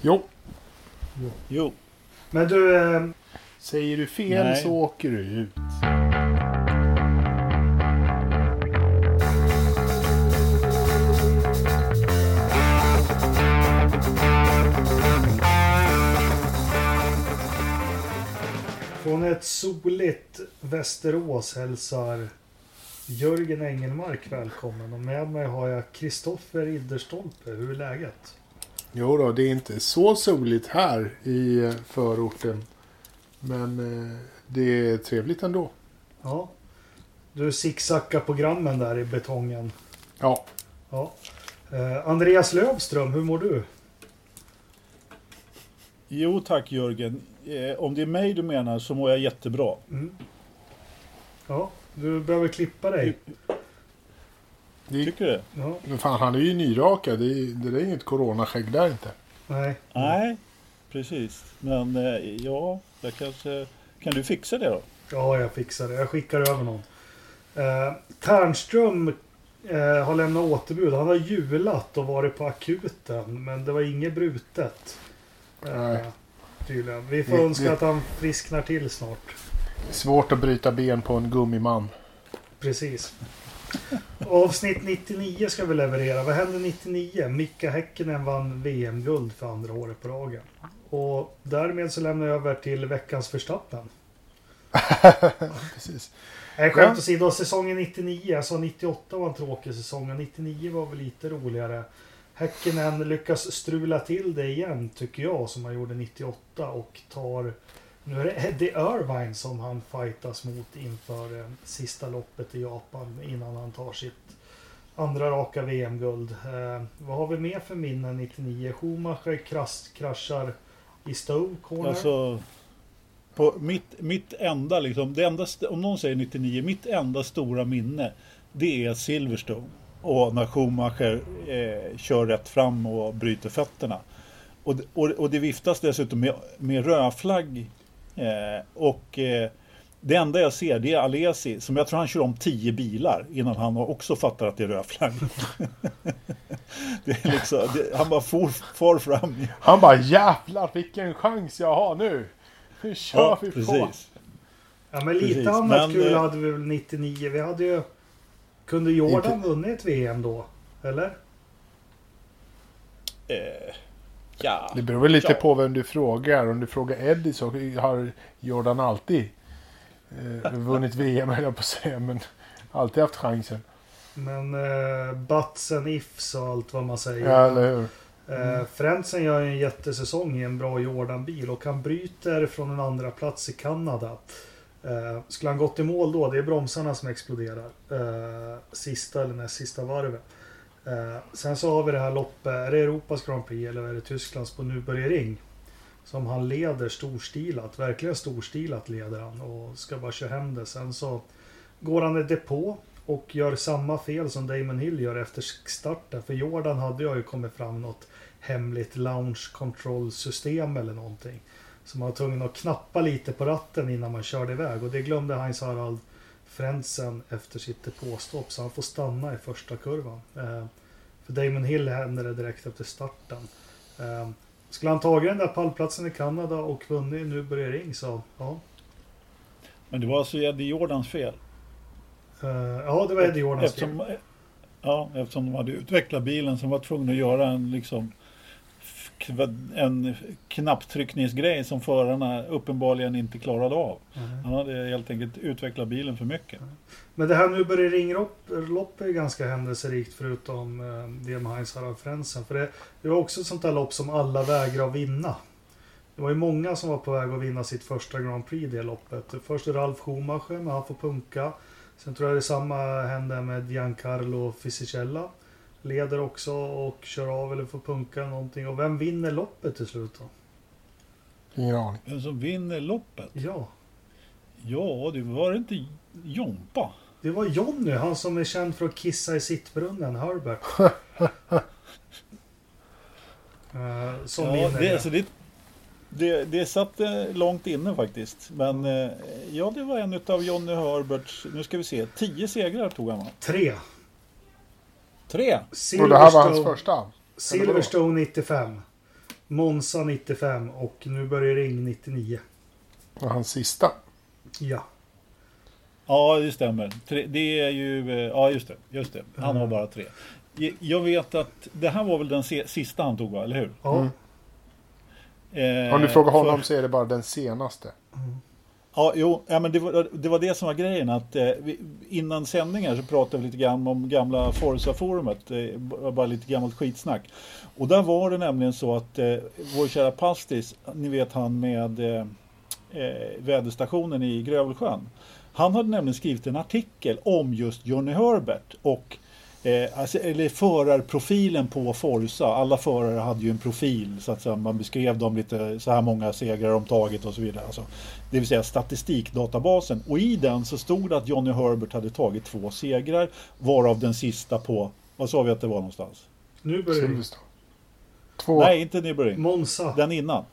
Jo. Jo. Men du, eh, Säger du fel Nej. så åker du ut. från ett soligt Västerås hälsar Jörgen Engelmark välkommen. Och med mig har jag Kristoffer Idderstolpe. Hur är läget? Jo då, det är inte så soligt här i eh, förorten. Men eh, det är trevligt ändå. Ja. Du zigzackar programmen där i betongen. Ja, Ja. Eh, Andreas Lövström, hur mår du? Jo tack Jörgen. Eh, om det är mig du menar så mår jag jättebra. Mm. Ja, du behöver klippa dig. Det, Tycker du? Ja, men fan, han är ju nyrakad. Det, är- det är inget coronaskägg där inte. nej. Nej, precis. Men eh, ja, jag kanske... Kan du fixa det då? Ja, jag fixar det. Jag skickar över någon. Eh, Tärnström eh, har lämnat återbud. Han har julat och varit på akuten. Men det var inget brutet. Eh, Nej. tydligen. Vi får Det- önska det- att han frisknar till snart. Svårt att bryta ben på en gummiman. Precis. Avsnitt 99 ska vi leverera. Vad hände 99? Mika Häkkinen vann VM-guld för andra året på ragen. Och därmed så lämnar jag över till veckans Verstappen. Precis. Nej, skämt Ja. åsido. Säsongen 99, alltså 98 var en tråkig säsong och 99 var väl lite roligare. Häkkinen lyckas strula till det igen, tycker jag, som han gjorde 98 och tar... Nu är det Eddie Irvine som han fightas mot inför eh, sista loppet i Japan innan han tar sitt andra raka VM-guld. Eh, vad har vi mer för minnen 99? Schumacher krasch, kraschar i Stowe Corner. Alltså, på mitt, mitt enda, liksom, det enda, om någon säger 99, mitt enda stora minne det är Silverstone. Och när Schumacher eh, kör rätt fram och bryter fötterna. Och, det- och, och det viftas dessutom med, med rödflagg. Eh, och eh, det enda jag ser det är Alesi som jag tror han kör om 10 bilar innan han också fattar att det är rödflagg. det är liksom, det, han bara for, far fram. Han bara jävlar vilken chans jag har nu. Nu kör Ja, vi på. precis. Ja men lite Precis, annat men, kul eh, hade vi väl 99. Vi hade ju... Kunde Jordan vunnit VM då? Eller? Eh, ja. Det beror väl lite Ja. på vem du frågar. Om du frågar Eddie så har Jordan alltid eh, vunnit VM höll jag på att säga. Men alltid haft chansen. Men uh, Butts and ifs och allt vad man säger. Ja, eller hur? Eh, Frentzen gör en jättesäsong i en bra Jordan-bil och han bryter från en andra plats i Kanada. Eh, skulle han gått i mål då, det är bromsarna som exploderar. Eh, sista eller näst sista varvet. Eh, sen så har vi det här loppet, är det Europas Grand Prix eller är det Tysklands på Nürburgring? Som han leder storstilat, verkligen storstilat leder han och ska bara köra hem det. Sen så går han i depå och gör samma fel som Damon Hill gör efter starten. För Jordan hade jag ju kommit fram något hemligt launch control system eller någonting. Så man var tvungen att knappa lite på ratten innan man körde iväg. Och det glömde Heinz Harald Frentzen efter sitt depåstopp. Så han får stanna i första kurvan. Eh, för Damon Hill hände det direkt efter starten. Eh, skulle han tagit den där pallplatsen i Kanada och vunnit nu börjar ring så ja. Men det var alltså Eddie Jordans fel. Eh, ja, det var Eddie Jordans fel. Eftersom, ja, eftersom de hade utvecklat bilen som var tvungna att göra en, liksom, en knapptryckningsgrej som förarna uppenbarligen inte klarade av. Mm. Han hade helt enkelt utvecklat bilen för mycket. Men det här nu börjar ringlopp är ganska händelserikt förutom eh, det med Heinz Harald Frentzen. För det, det var också ett sånt där lopp som alla vägrar att vinna. Det var ju många som var på väg att vinna sitt första Grand Prix det loppet. Först Ralf Schumacher, men han får punka. Sen tror jag det samma hände med Giancarlo Fisichella. Leder också och kör av eller får punka någonting. Och vem vinner loppet till slut då? Ingen aning. Vem som vinner loppet? Ja, Ja, det var inte Jompa. det var Jonny, han som är känd för att kissa i sittbrunnen, Herbert. Eh, som Ja, vinner det, alltså, det, det, det satt eh, långt inne faktiskt. Men eh, ja, det var en av Johnny Herberts, nu ska vi se, tio segrar tog han va? Tre. Tre? Och det här var hans Silverstone, första. Silverstone 95. Monza 95 och nu börjar Ring 99. Och hans sista. Ja. Ja, det stämmer. Tre, det är ju, eh, ja just det, just det. Han har bara tre. Jag- vet att det här var väl den sista han tog va, eller hur? Ja. Mm. Eh, Om du frågar för- honom så är det bara den senaste. Ja, jo, ja, men det var, det var det som var grejen. Att, eh, vi, innan sändningar så pratade vi lite grann om gamla Forza-forumet. Eh, bara lite gammalt skitsnack. Och där var det nämligen så att eh, vår kära Pastis, ni vet han med eh, eh väderstationen i Grövelsjön. Han hade nämligen skrivit en artikel om just Johnny Herbert och eh, alltså, eller förarprofilen på Forza. Alla förare hade ju en profil så att säga, man beskrev dem lite så här många segrar de tagit och så vidare. Alltså, det vill säga statistikdatabasen. Och i den så stod det att Johnny Herbert hade tagit två segrar varav den sista på, vad sa vi att det var någonstans? Nu börjar Ring. Silverstone. Två. Nej, inte Nürburgring. Monza. Den innan.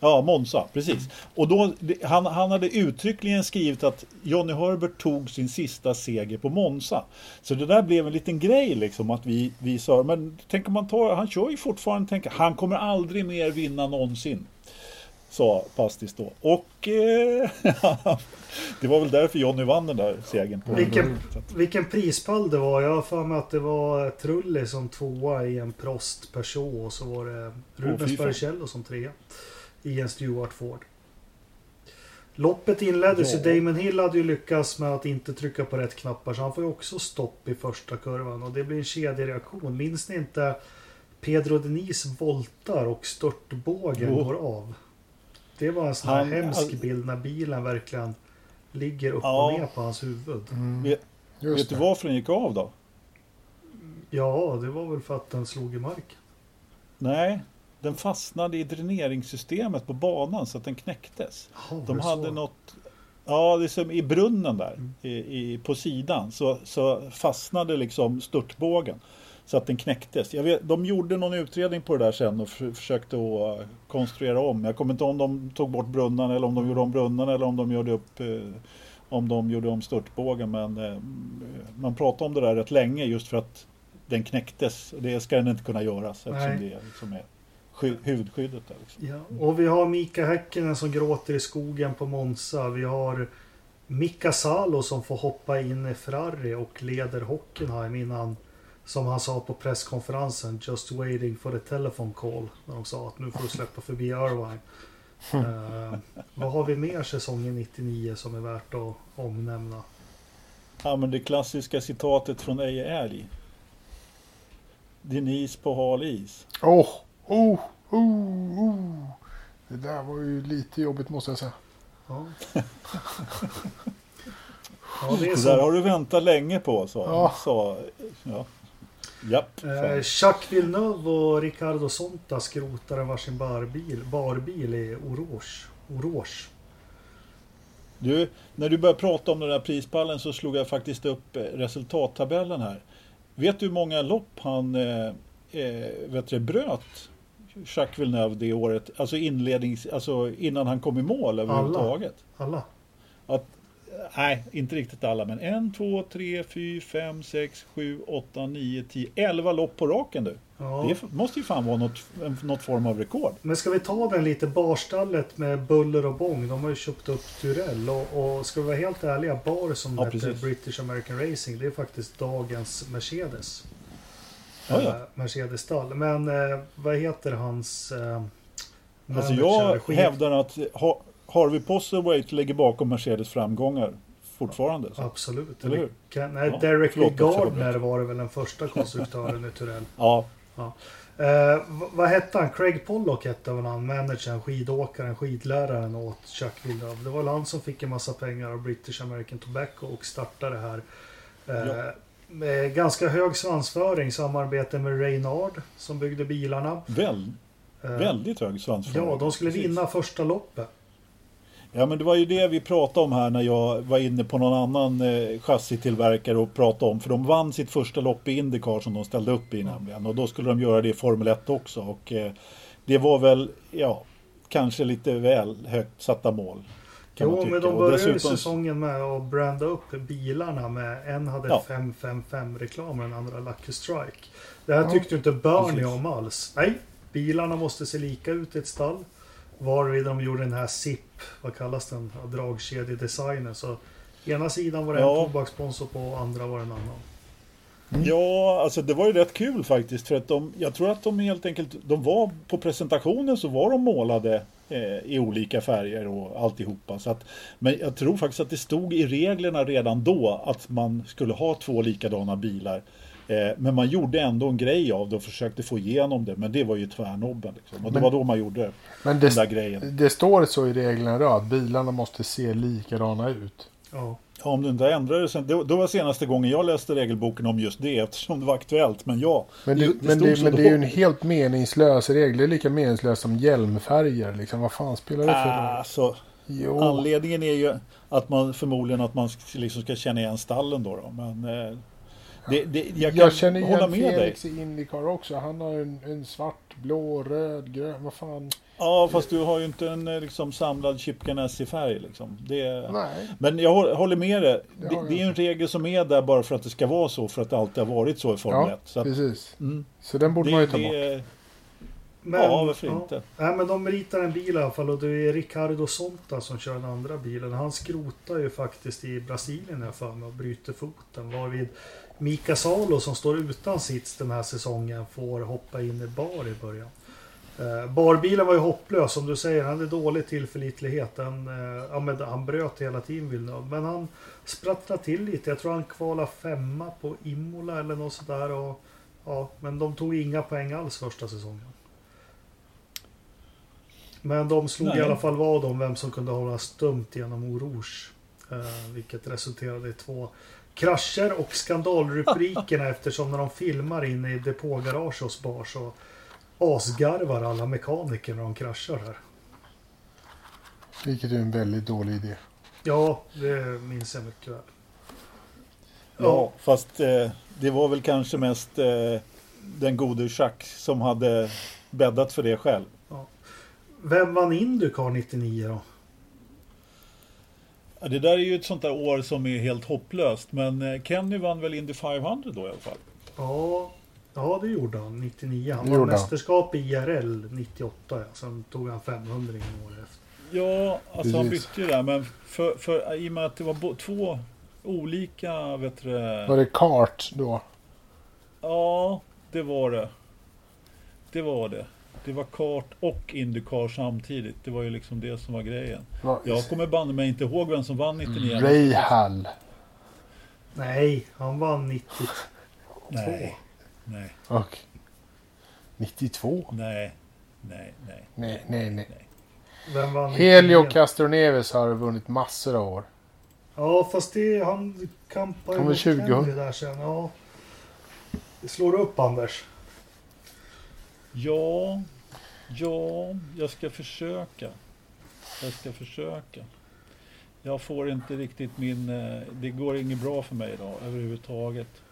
Ja, Monza, precis. Och då, han, han hade uttryckligen skrivit att Johnny Herbert tog sin sista seger på Monza. Så det där blev en liten grej liksom att vi, vi sa, men tänk om man tar, han kör ju fortfarande, tänker, han kommer aldrig mer vinna någonsin. Sa Pastis då. Och eh, det var väl därför Johnny vann den där segern. På Vilken, vilken prispall det var. Jag har för mig att det var Trulli som tvåa i en Prost Peugeot och så var det Rubens fan. Barrichello som trea i en Stewart Ford. Loppet inleddes Ja. ju. Damon Hill hade ju lyckats med att inte trycka på rätt knappar så han får ju också stopp i första kurvan och det blir en kedjereaktion. Minns ni inte Pedro Denis voltar och störtbågen Jo. går av? Det var en sån här Han- hemsk all- bild när bilen verkligen ligger upp Ja. och ner på hans huvud. Mm, Vet, just vet du det. varför den gick av då? Ja, det var väl för att den slog i marken. Nej, den fastnade i dräneringssystemet på banan så att den knäcktes. Var De hade så? något, ja det är som i brunnen där Mm. i, i, på sidan så, så fastnade liksom störtbågen. Så att den knäcktes. Jag vet, de gjorde någon utredning på det där sen och för, försökte att konstruera om. Jag kommer inte ihåg om de tog bort brunnan eller om de gjorde om brunnan eller om de gjorde upp eh, om de gjorde om störtbågen. Men eh, man pratade om det där rätt länge just för att den knäcktes. Det ska den inte kunna göras eftersom Nej. det liksom är sky, huvudskyddet. Där, liksom. Ja, och vi har Mika Häkkinen som gråter i skogen på Monza. Vi har Mika Salo som får hoppa in i Ferrari och leder Hockenheim innan, som han sa på presskonferensen, just waiting for the telephone call. När de sa att nu får du släppa förbi Irvine. Eh, vad har vi mer säsongen 99 som är värt att omnämna? Ja, men det klassiska citatet från Eje Älg. Din is på hal is. Åh! Oh, oh, oh. Det där var ju lite jobbigt måste jag säga. Ja, ja det är Det så. där har du väntat länge på, sa Ja. sa, ja. Japp. Eh. Jacques Villeneuve och Ricardo Sonta skrotar en varsin barbil, barbil i Orange. Orange. Du, när du började prata om den där prispallen så slog jag faktiskt upp eh, resultattabellen här. Vet du hur många lopp han eh, eh, vet du, bröt? Jacques Villeneuve det året, alltså inlednings, alltså innan han kom i mål överhuvudtaget. Alla. Nej, inte riktigt alla, men en, två, tre, fyra, fem, sex, sju, åtta, nio, tio, elva lopp på raken du. Ja. Det måste ju fan vara något, något form av rekord. Men ska vi ta den lite barstallet med buller och bång. De har ju köpt upp Turell och, och ska vi vara helt ärliga, Bar som Ja, heter. British American Racing, det är faktiskt dagens Mercedes. Ja, ja. Eh, Mercedes-stall. Men eh, vad heter hans eh, Alltså jag hävdar att ha, Harvey Postlethwaite ligger bakom Mercedes framgångar fortfarande. Så. Absolut. Eller hur? Kan, nej, Ja, Derek förlåt, Gardner var det väl den första konstruktören i Turell. Ja, Eh, v- vad hette han? Craig Pollock hette väl han, managern, skidåkaren, skidläraren åt Chuck Villeneuve. Det var väl han som fick en massa pengar av British American Tobacco och startade det här. Eh, Ja. Med ganska hög svansföring, samarbete med Reynard som byggde bilarna. väl, Eh, väldigt hög svansföring. Ja, de skulle Precis. vinna första loppet. Ja, men det var ju det vi pratade om här när jag var inne på någon annan eh, chassitillverkare och pratade om. För de vann sitt första lopp i Indycar som de ställde upp i nämligen. Och då skulle de göra det i Formel 1 också. Och eh, det var väl, ja, kanske lite väl högt satta mål. Kan man Jo, tycka. men de började dessutom- säsongen med att branda upp bilarna med en hade Ja. 555 reklam och den andra Lucky Strike. Det här tyckte ju inte Bernie precis. om alls. Nej, Bilarna måste se lika ut i ett stall. Varvid de gjorde den här SIP, vad kallas den? Dragkedjedesignen. Så ena sidan var det Ja. en tobakssponsor på och andra var det en annan. Ja, alltså det var ju rätt kul faktiskt. För att de, jag tror att de helt enkelt, de var på presentationen så var de målade i olika färger och alltihopa. Så att, men jag tror faktiskt att det stod i reglerna redan då att man skulle ha två likadana bilar. Eh, men man gjorde ändå en grej av det och försökte få igenom det. Men det var ju tvärnobben. Liksom. Och det Men- var då man gjorde Men den där det, grejen. det står så i reglerna då att bilarna måste se likadana ut. Ja. Ja, om det inte ändrades sen. Det, det var senaste gången jag läste regelboken om just det eftersom det var aktuellt. Men ja, Men det, det men det, men det är ju en helt meningslös regel. Det är lika meningslöst som hjälmfärger. Liksom. Vad fan spelar det för roll? Alltså, Jo. Anledningen är ju att man förmodligen att man liksom ska känna igen stallen då. då. Men eh, det, det, jag kan Jag känner hålla igen med dig. Felix i Indycar också. Han har en, en svart, blå, röd, grön. Vad fan. Ja, fast du har ju inte en eh, liksom, samlad Chip Ganassi-färg. Liksom. Det, Nej. men jag hå- håller med dig. Det Det, är ju en regel som är där bara för att det ska vara så. För att det alltid har varit så i Formel Ja, 1. Så att, precis. mm, Så den borde det, man ju ta bort. Men, Ja, varför inte? Nej, men de ritar en bil i alla fall och det är Ricardo Sonta som kör den andra bilen. Han skrotar ju faktiskt i Brasilien här för mig och bryter foten. Varvid Mika Salo som står utan sits den här säsongen får hoppa in i bar i början. Eh, barbilen var ju hopplös som du säger. Han hade dålig tillförlitlighet. Han, eh, ja, han bröt hela tiden Villeneuve. Men han sprattlade till lite. Jag tror han kvalade femma på Imola eller något sådär. Och, ja, men de tog inga poäng alls första säsongen. Men de slog Nej. i alla fall vad om vem som kunde hålla stumt genom Oroge. Eh, vilket resulterade i två krascher och skandalrubrikerna eftersom när de filmar inne i depågarage hos Bar så asgarvar alla mekaniker när de kraschar här. Vilket är en väldigt dålig idé. Ja, det minns jag mycket väl. ja, fast eh, det var väl kanske mest eh, den gode Jacques som hade bäddat för det själv. Vem vann Indycar 99 då? Ja, det där är ju ett sånt där år som är helt hopplöst. Men eh, Kenny vann väl Indy 500 då i alla fall. Ja, ja det gjorde han 99. Han vann mästerskap i IRL 98. Ja. Sen tog han 500 år efter. Ja, alltså han bytte ju där. Men för, för, i och med att det var bo- två olika, vet du Var det kart då? Ja, det var det. Det var det. Det var kart och Indycar samtidigt. Det var ju liksom det som var grejen. Var, Jag kommer banne mig inte ihåg vem som vann 99. Ray Hall. Nej, han vann 92. Nej, nej, Och 92? nej, nej, nej. Nej, nej, nej. Vem vann Helio 99? Castroneves har vunnit massor av år. Ja, fast det, han kampar ju mot 20. Kenny där sen. Ja. Det slår du upp Anders. Ja, ja, jag ska försöka. Jag ska försöka. Jag får inte riktigt min... eh, Det går inget bra för mig idag överhuvudtaget.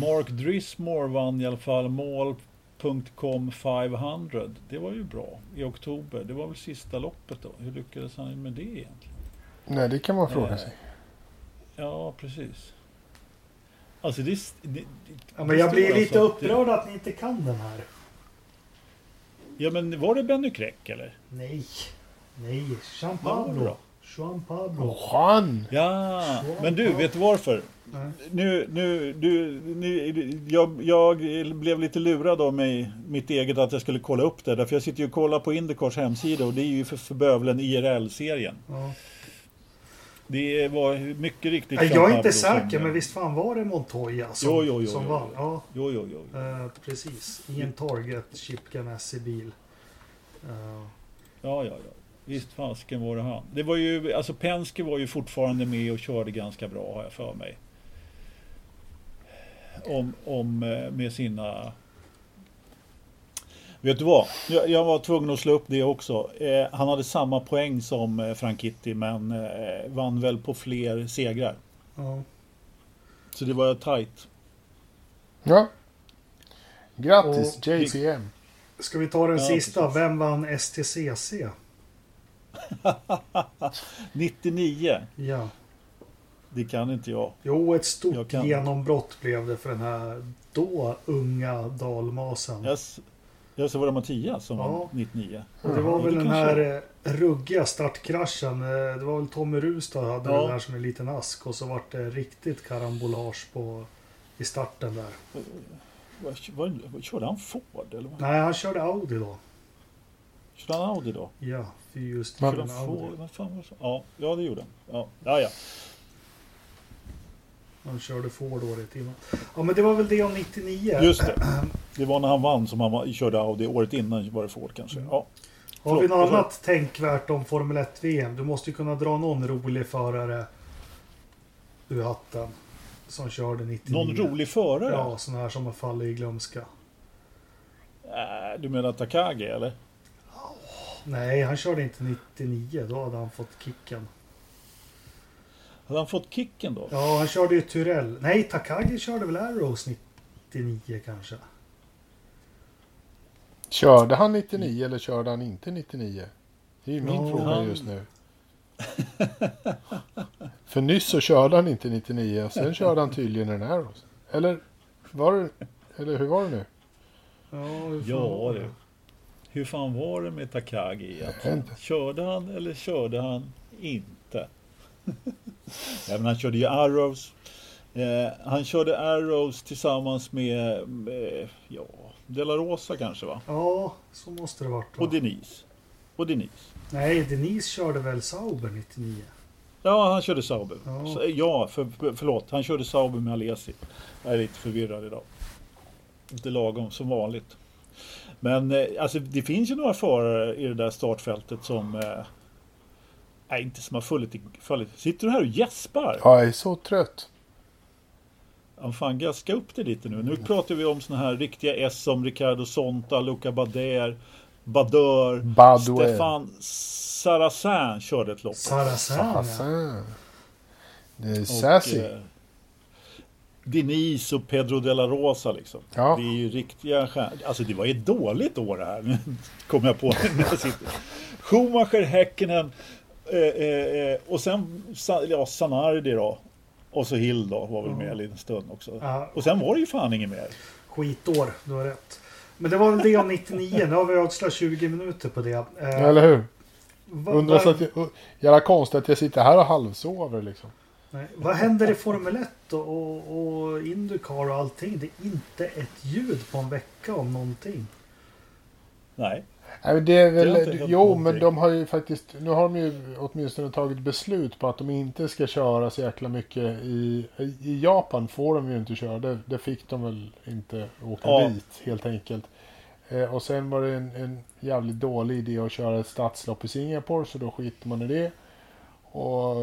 Mark Drismore vann i alla fall mål.com 500. Det var ju bra i oktober. Det var väl sista loppet då. Hur lyckades han med det egentligen? Nej, det kan man fråga Eh, sig. Ja, precis. Alltså det... det, det Ja, men jag blir lite alltså att det- upprörd att ni inte kan den här. Ja, men var det Benny Kräck eller? Nej. Nej, Jean Pablo. då? Jean Pablo. Juan! Ja, men du, vet du varför? Nej. Nu, nu, du, nu, jag, jag blev lite lurad av mig, mitt eget, att jag skulle kolla upp det. Därför jag sitter ju och kollar på Indycars hemsida och det är ju för, för bövelen IRL-serien. Ja. Det var mycket riktigt Jag är inte som- säker, men visst fan var det Montoya som, Jo, jo, jo, som vann? Ja, Jo, jo, jo. eh, precis. I en Target Chip Ganassi-bil. Eh, Ja, ja, ja. Visst fasken var det han. Det var ju, alltså Penske var ju fortfarande med och körde ganska bra har jag för mig. Om, om eh, med sina... Vet du vad? Jag, jag var tvungen att slå upp det också. Eh, han hade samma poäng som eh, Franchitti men eh, vann väl på fler segrar. ja. Så det var tajt. Ja. Grattis Och- JCM. Ska vi ta den Ja, sista? precis. Vem vann STCC? 99. Ja. Det kan inte jag. Jo, ett stort genombrott blev det för den här då unga dalmasen. Jag, s- Ja, så var det Mattias som Ja. var 99. Och det var väl det den kanske- här eh, ruggiga startkraschen. eh, Det var väl Tommy Rustad hade Ja. det där som en liten ask. Och så vart det riktigt karambolage på, i starten där. Vad, vad, körde han Ford eller? Nej, han körde Audi då. Körde han Audi då? Ja, just Men- Körde en han Ford? Audi. Vad fan var det? Ja, ja, det gjorde han. Ja, ja. ja. Han körde Ford året innan. Ja, men det var väl det om 99. Just det. Det var när han vann som han var, körde Audi. Året innan var det Ford kanske. Mm. Ja. Har vi något annat tänkvärt om Formel 1-VM? Du måste ju kunna dra någon rolig förare ur hatten. Som körde 99. Någon rolig förare? Ja, sån här som har fallit i glömska. Äh, du menar Takagi eller? Nej, han körde inte 99. Då hade han fått kicken. Hade han fått kicken då? Ja, han körde ju Tyrell. Nej, Takagi körde väl Arrows 99 kanske? Körde han 99 eller körde han inte 99? Det är ju min Ja, fråga han- just nu. För nyss så körde han inte 99 och sen körde han tydligen en Arrows. Eller var det, eller hur var det nu? Ja, hur fan Ja, var det. Hhur fan var det med Takagi inte. Körde han eller körde han inte? ja, men han körde ju Arrows. Eh, han körde Arrows tillsammans med, med ja, De La Rosa kanske va? Ja, så måste det varit. Va? Och Denise. Och Denise. Nej, Denise körde väl Sauber 99? Ja, han körde Sauber. Ja. Så, ja, för, för- förlåt. Han körde Sauber med Alesi. Jag är lite förvirrad idag. Inte lagom, som vanligt. Men eh, alltså, det finns ju några förare i det där startfältet som... Eh, nej, inte som har fallit i... Fallit. Sitter du här och gäspar? Ja, jag är så trött. Ja, fan, gaska upp det lite nu. Nu pratar vi om såna här riktiga S som Ricardo Sonta, Luca Bader, Badeur, Badouer. Stefan Sarrazin körde ett lopp. Saracen, ja. Det är Och, sassy. eh, Denise och Pedro de la Rosa liksom. Ja. Det är ju riktiga stjärnor. Alltså det var ju ett dåligt år det här. Nu kom jag på när jag sitter. Schumacher, Häkkinen eh, eh, eh, och sen ja, Sanardi då. Och så Hill då var väl med en liten stund också. Ja. Och sen var det ju fan inget mer. Skitår, du har rätt. Men det var väl det om 99. Nu har vi ödslat 20 minuter på det. Eh, Eller hur? va- Undrar så att jag, jävla konstigt att jag sitter här och halvsover liksom. nej, vad händer i Formel 1 och, och, och Indycar och allting? Det är inte ett ljud på en vecka om någonting. Nej. Nej, men det är väl, Det hänt jo, men de har ju faktiskt, nu har de ju åtminstone tagit beslut på att de inte ska köra så jäkla mycket i, i Japan får de ju inte köra, det, det fick de väl inte åka Ja. dit helt enkelt. Eh, och sen var det en, en jävligt dålig idé att köra ett stadslopp i Singapore så då skiter man i det. Och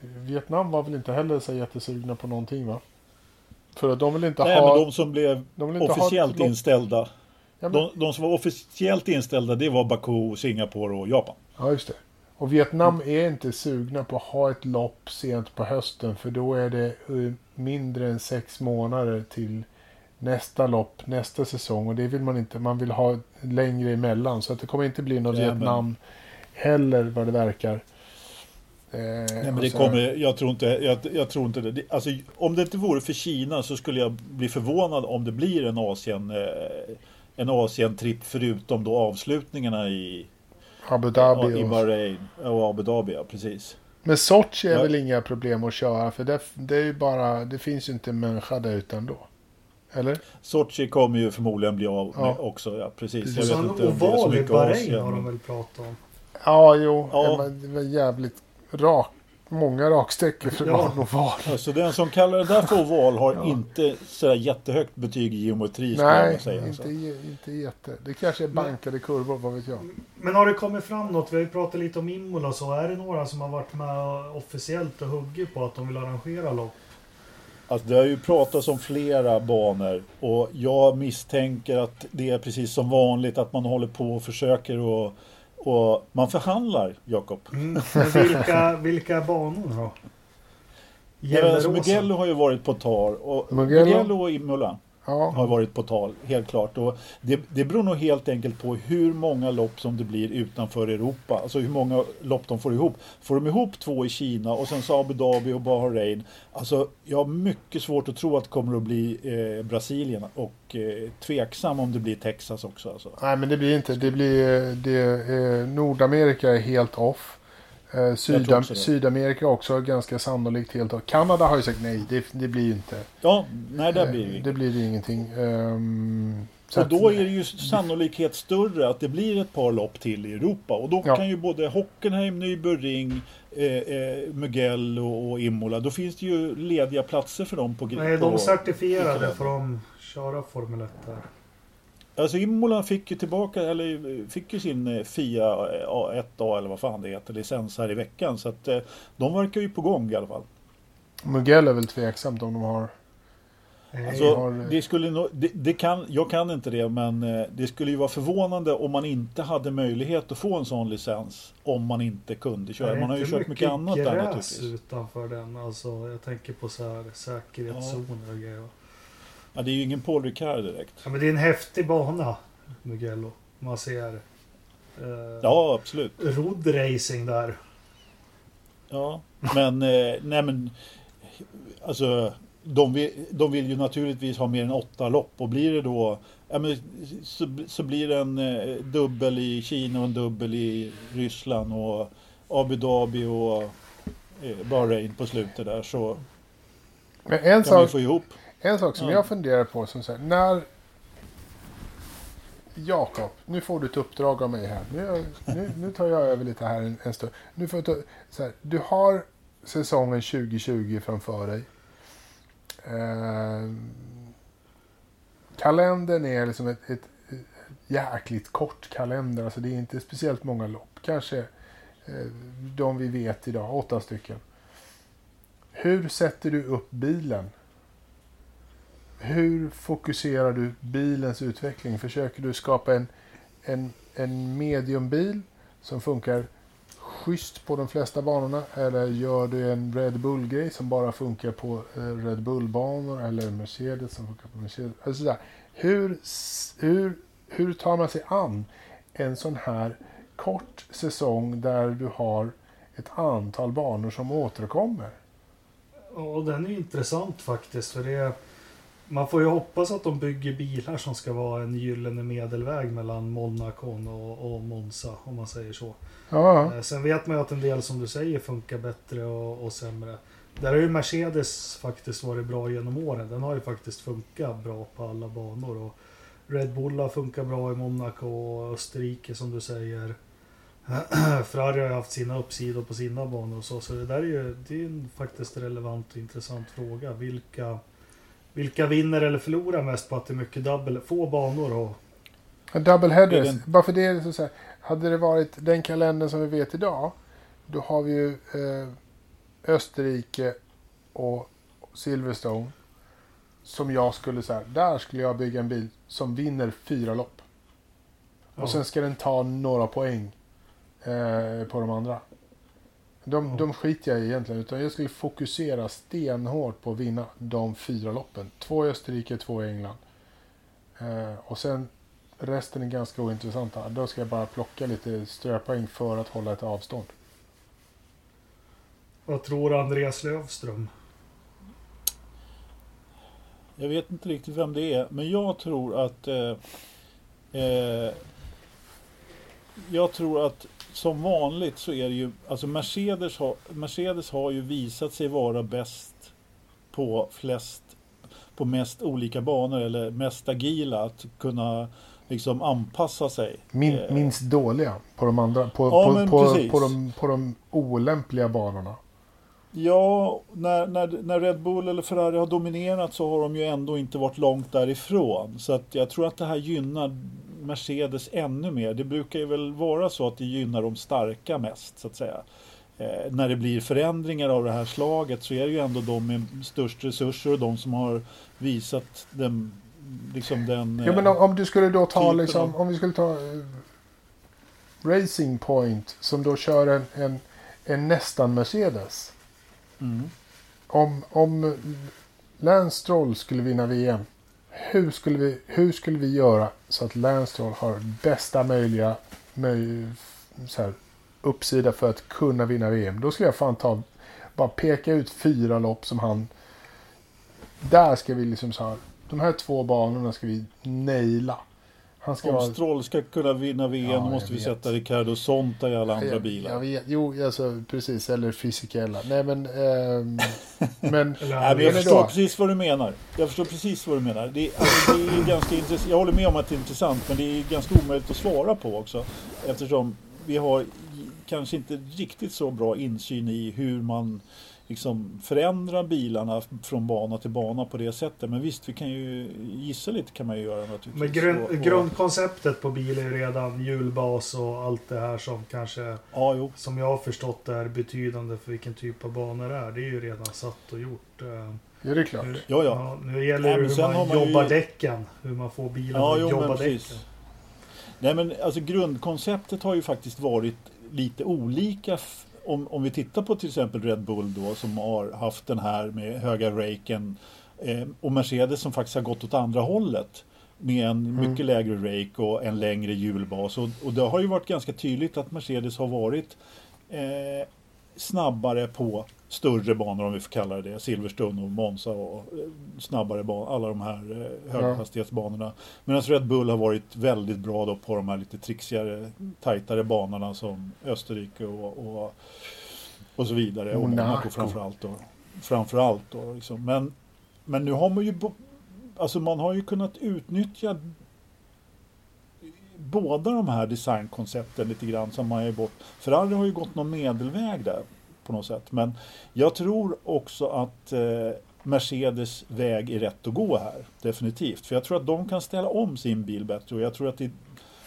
Vietnam var väl inte heller så jättesugna på någonting va? För att de vill inte Nej, ha... men de som blev de vill inte ha officiellt lopp- inställda. Ja, men- De, de som var officiellt inställda det var Baku, Singapore och Japan. Ja, just det. Och Vietnam är inte sugna på att ha ett lopp sent på hösten för då är det eh, mindre än sex månader till nästa lopp, nästa säsong och det vill man inte. Man vill ha längre emellan så att det kommer inte bli något Ja, men- Vietnam heller vad det verkar. Eh, Nej, men det så- kommer, jag tror inte, jag, jag tror inte det. det. Alltså, om det inte vore för Kina så skulle jag bli förvånad om det blir en Asien, eh, en Asien-tripp förutom då avslutningarna i, Abu Dhabi. i Och... Bahrain och Abu Dhabi, ja, precis. Men Sochi är Ja. väl inga problem att köra för det, det är ju bara, det finns ju inte en människa där utan då. Eller? Sochi kommer ju förmodligen bli av Ja. också, ja precis. Precis. Jag vet en inte om det är så i mycket Bahrain har de Asien. väl pratat om. Ja, jo. Ja. Det var jävligt rak. Många raksträckor för att Ja. en oval. Alltså den som kallar det där för oval har Ja. inte sådär jättehögt betyg i geometri Nej, säga. inte, Alltså. ge- inte jätte. Det kanske är bankade kurvor, vad vet jag. Men har det kommit fram något? Vi har ju pratat lite om Imola och så. Är det några som har varit med officiellt och huggit på att de vill arrangera lopp? Alltså det har ju pratats om flera banor och jag misstänker att det är precis som vanligt att man håller på och försöker och, och man förhandlar, Jakob. Men vilka, vilka banor då? Ja, alltså Gelleråsen? Mugello har ju varit på tar och Mugello. Mugello och Imola. Ja. har varit på tal, helt klart. Och det, det beror nog helt enkelt på hur många lopp som det blir utanför Europa. Alltså hur många lopp de får ihop. Får de ihop två i Kina och sen så Abu Dhabi och Bahrain. Alltså jag har mycket svårt att tro att det kommer att bli eh, Brasilien och eh, tveksam om det blir Texas också. Alltså. Nej, men det blir inte. Det blir... Det, eh, Nordamerika är helt off. Eh, Sydam också det. Sydamerika också ganska sannolikt helt off. Kanada har ju sagt nej. Det, det blir ju inte. Ja, nej blir det Eh, ju Det blir det ingenting. Så Och att- då är det ju sannolikhet större att det blir ett par lopp till i Europa. Och då Ja. kan ju både Hockenheim, Nürburgring, eh, eh, Mugello och Imola, då finns det ju lediga platser för dem på Nej, de på certifierade får de köra Formel 1 där. Alltså Imola fick ju tillbaka, eller eh, fick ju sin eh, FIA eh, A1A eller vad fan det heter, licens här i veckan. Så att eh, de verkar ju på gång i alla fall. Mugello är väl tveksamt om de har... Alltså, har- det skulle nog, det, det kan, jag kan inte det, men eh, det skulle ju vara förvånande om man inte hade möjlighet att få en sån licens om man inte kunde köra. det är Man har ju inte kört mycket annat där gräs naturligtvis. utanför den. Alltså, jag tänker på så här säkerhetszoner och grejer. Ja, det är ju ingen Paul Ricard direkt. Ja, men det är en häftig bana, Mugello. Man ser eh, Ja, absolut. roadracing där. Ja, men eh, nej men alltså de vill, de vill ju naturligtvis ha mer än åtta lopp och blir det då ja, men, så, så blir det en eh, dubbel i Kina och en dubbel i Ryssland och Abu Dhabi och eh, Bahrain på slutet där så Men en kan man sak, ju få ihop. En sak som Ja. jag funderar på som så här, när... Jakob, nu får du ett uppdrag av mig här. Nu, nu, nu tar jag över lite här en, en stund. Nu får ta, så här, du har säsongen 2020 framför dig. Eh, kalendern är liksom ett, ett, ett jäkligt kort kalender. Alltså det är inte speciellt många lopp. Kanske eh, de vi vet idag, åtta stycken. Hur sätter du upp bilen? Hur fokuserar du bilens utveckling? Försöker du skapa en, en, en mediumbil som funkar schysst på de flesta banorna? Eller gör du en Red Bull-grej som bara funkar på eh, Red Bull-banor? Eller en Mercedes som funkar på Mercedes? Alltså sådär. Hur, hur, hur tar man sig an en sån här kort säsong där du har ett antal banor som återkommer? Ja, den är intressant faktiskt. För det, man får ju hoppas att de bygger bilar som ska vara en gyllene medelväg mellan Monaco och, och Monza, om man säger så. Ja, Eh, Sen vet man ju att en del som du säger funkar bättre och, och sämre. Där har ju Mercedes faktiskt varit bra genom åren. Den har ju faktiskt funkat bra på alla banor. Och Red Bull har funkat bra i Monaco och Österrike som du säger. Ferrari har ju haft sina uppsidor på sina banor och så. Så det där är ju det är en faktiskt relevant och intressant fråga. Vilka, vilka vinner eller förlorar mest på att det är mycket double, få banor och Double headers. Den- Bara för det det så här. Hade det varit den kalendern som vi vet idag. Då har vi ju eh, Österrike och Silverstone. Som jag skulle säga. Där skulle jag bygga en bil som vinner fyra lopp. Ja. Och sen ska den ta några poäng eh, på de andra. De, Ja. de skiter jag i egentligen. Utan jag skulle fokusera stenhårt på att vinna de fyra loppen. Två i Österrike, två i England. Eh, och sen resten är ganska ointressanta. Då ska jag bara plocka lite ströpoäng för att hålla ett avstånd. vad tror Andreas Lövström? Jag vet inte riktigt vem det är, men jag tror att eh, eh, Jag tror att som vanligt så är det ju Alltså Mercedes har, Mercedes har ju visat sig vara bäst på flest På mest olika banor eller mest agila att kunna liksom anpassa sig. Min, minst dåliga på de andra. På, Ja, på, på, på, de, på de olämpliga banorna. Ja, när, när, när Red Bull eller Ferrari har dominerat så har de ju ändå inte varit långt därifrån. Så att jag tror att det här gynnar Mercedes ännu mer. Det brukar ju väl vara så att det gynnar de starka mest så att säga. Eh, när det blir förändringar av det här slaget så är det ju ändå de med störst resurser och de som har visat den, liksom den... Jo, men om, om du skulle då ta liksom, om vi skulle ta eh, Racing Point som då kör en, en, en nästan Mercedes. Mm. Om, om Lance Stroll skulle vinna VM, hur skulle vi, hur skulle vi göra så att Lance har bästa möjliga möj, så här, uppsida för att kunna vinna VM? Då skulle jag fan ta, bara peka ut fyra lopp som han... Där ska vi liksom så här, de här två banorna ska vi naila. Han ska Om vara... Stroll ska kunna vinna VM ja, måste vi vet. sätta Ricardo Sonta i alla andra jag, bilar. Jag vet. Jo, alltså precis. Eller fysikella. Nej, men... Ähm, men, Nej, men jag förstår då? precis vad du menar. Jag förstår precis vad du menar. Det, alltså, det är ganska intressant. Jag håller med om att det är intressant, men det är ganska omöjligt att svara på också. Eftersom vi har kanske inte riktigt så bra insyn i hur man liksom förändra bilarna från bana till bana på det sättet. Men visst, vi kan ju gissa lite kan man ju göra naturligtvis. Men grund, och, och... grundkonceptet på bilen är redan hjulbas och allt det här som kanske, ja, som jag har förstått är betydande för vilken typ av banor det är. Det är ju redan satt och gjort. Eh, ja, det är klart. Hur, ja, ja. nu gäller det hur man, man jobbar ju... däcken. Hur man får bilen ja, att jo, jobba däcken. Nej men alltså grundkonceptet har ju faktiskt varit lite olika om, om vi tittar på till exempel Red Bull då som har haft den här med höga raken eh, och Mercedes som faktiskt har gått åt andra hållet med en mm. mycket lägre rake och en längre hjulbas. Och, och det har ju varit ganska tydligt att Mercedes har varit eh, snabbare på större banor om vi får kalla det det. Silverstone och Monza och eh, snabbare banor, alla de här eh, höghastighetsbanorna. Medan Red Bull har varit väldigt bra då på de här lite trixigare, tajtare banorna som Österrike och, och, och så vidare. Och Monaco framförallt då. Framförallt då liksom. men, men nu har man ju alltså man har ju kunnat utnyttja båda de här designkoncepten lite grann som man har gått. Ferrari har ju gått någon medelväg där på något sätt. Men jag tror också att eh, Mercedes väg är rätt att gå här. Definitivt. För jag tror att de kan ställa om sin bil bättre. Och jag tror att det,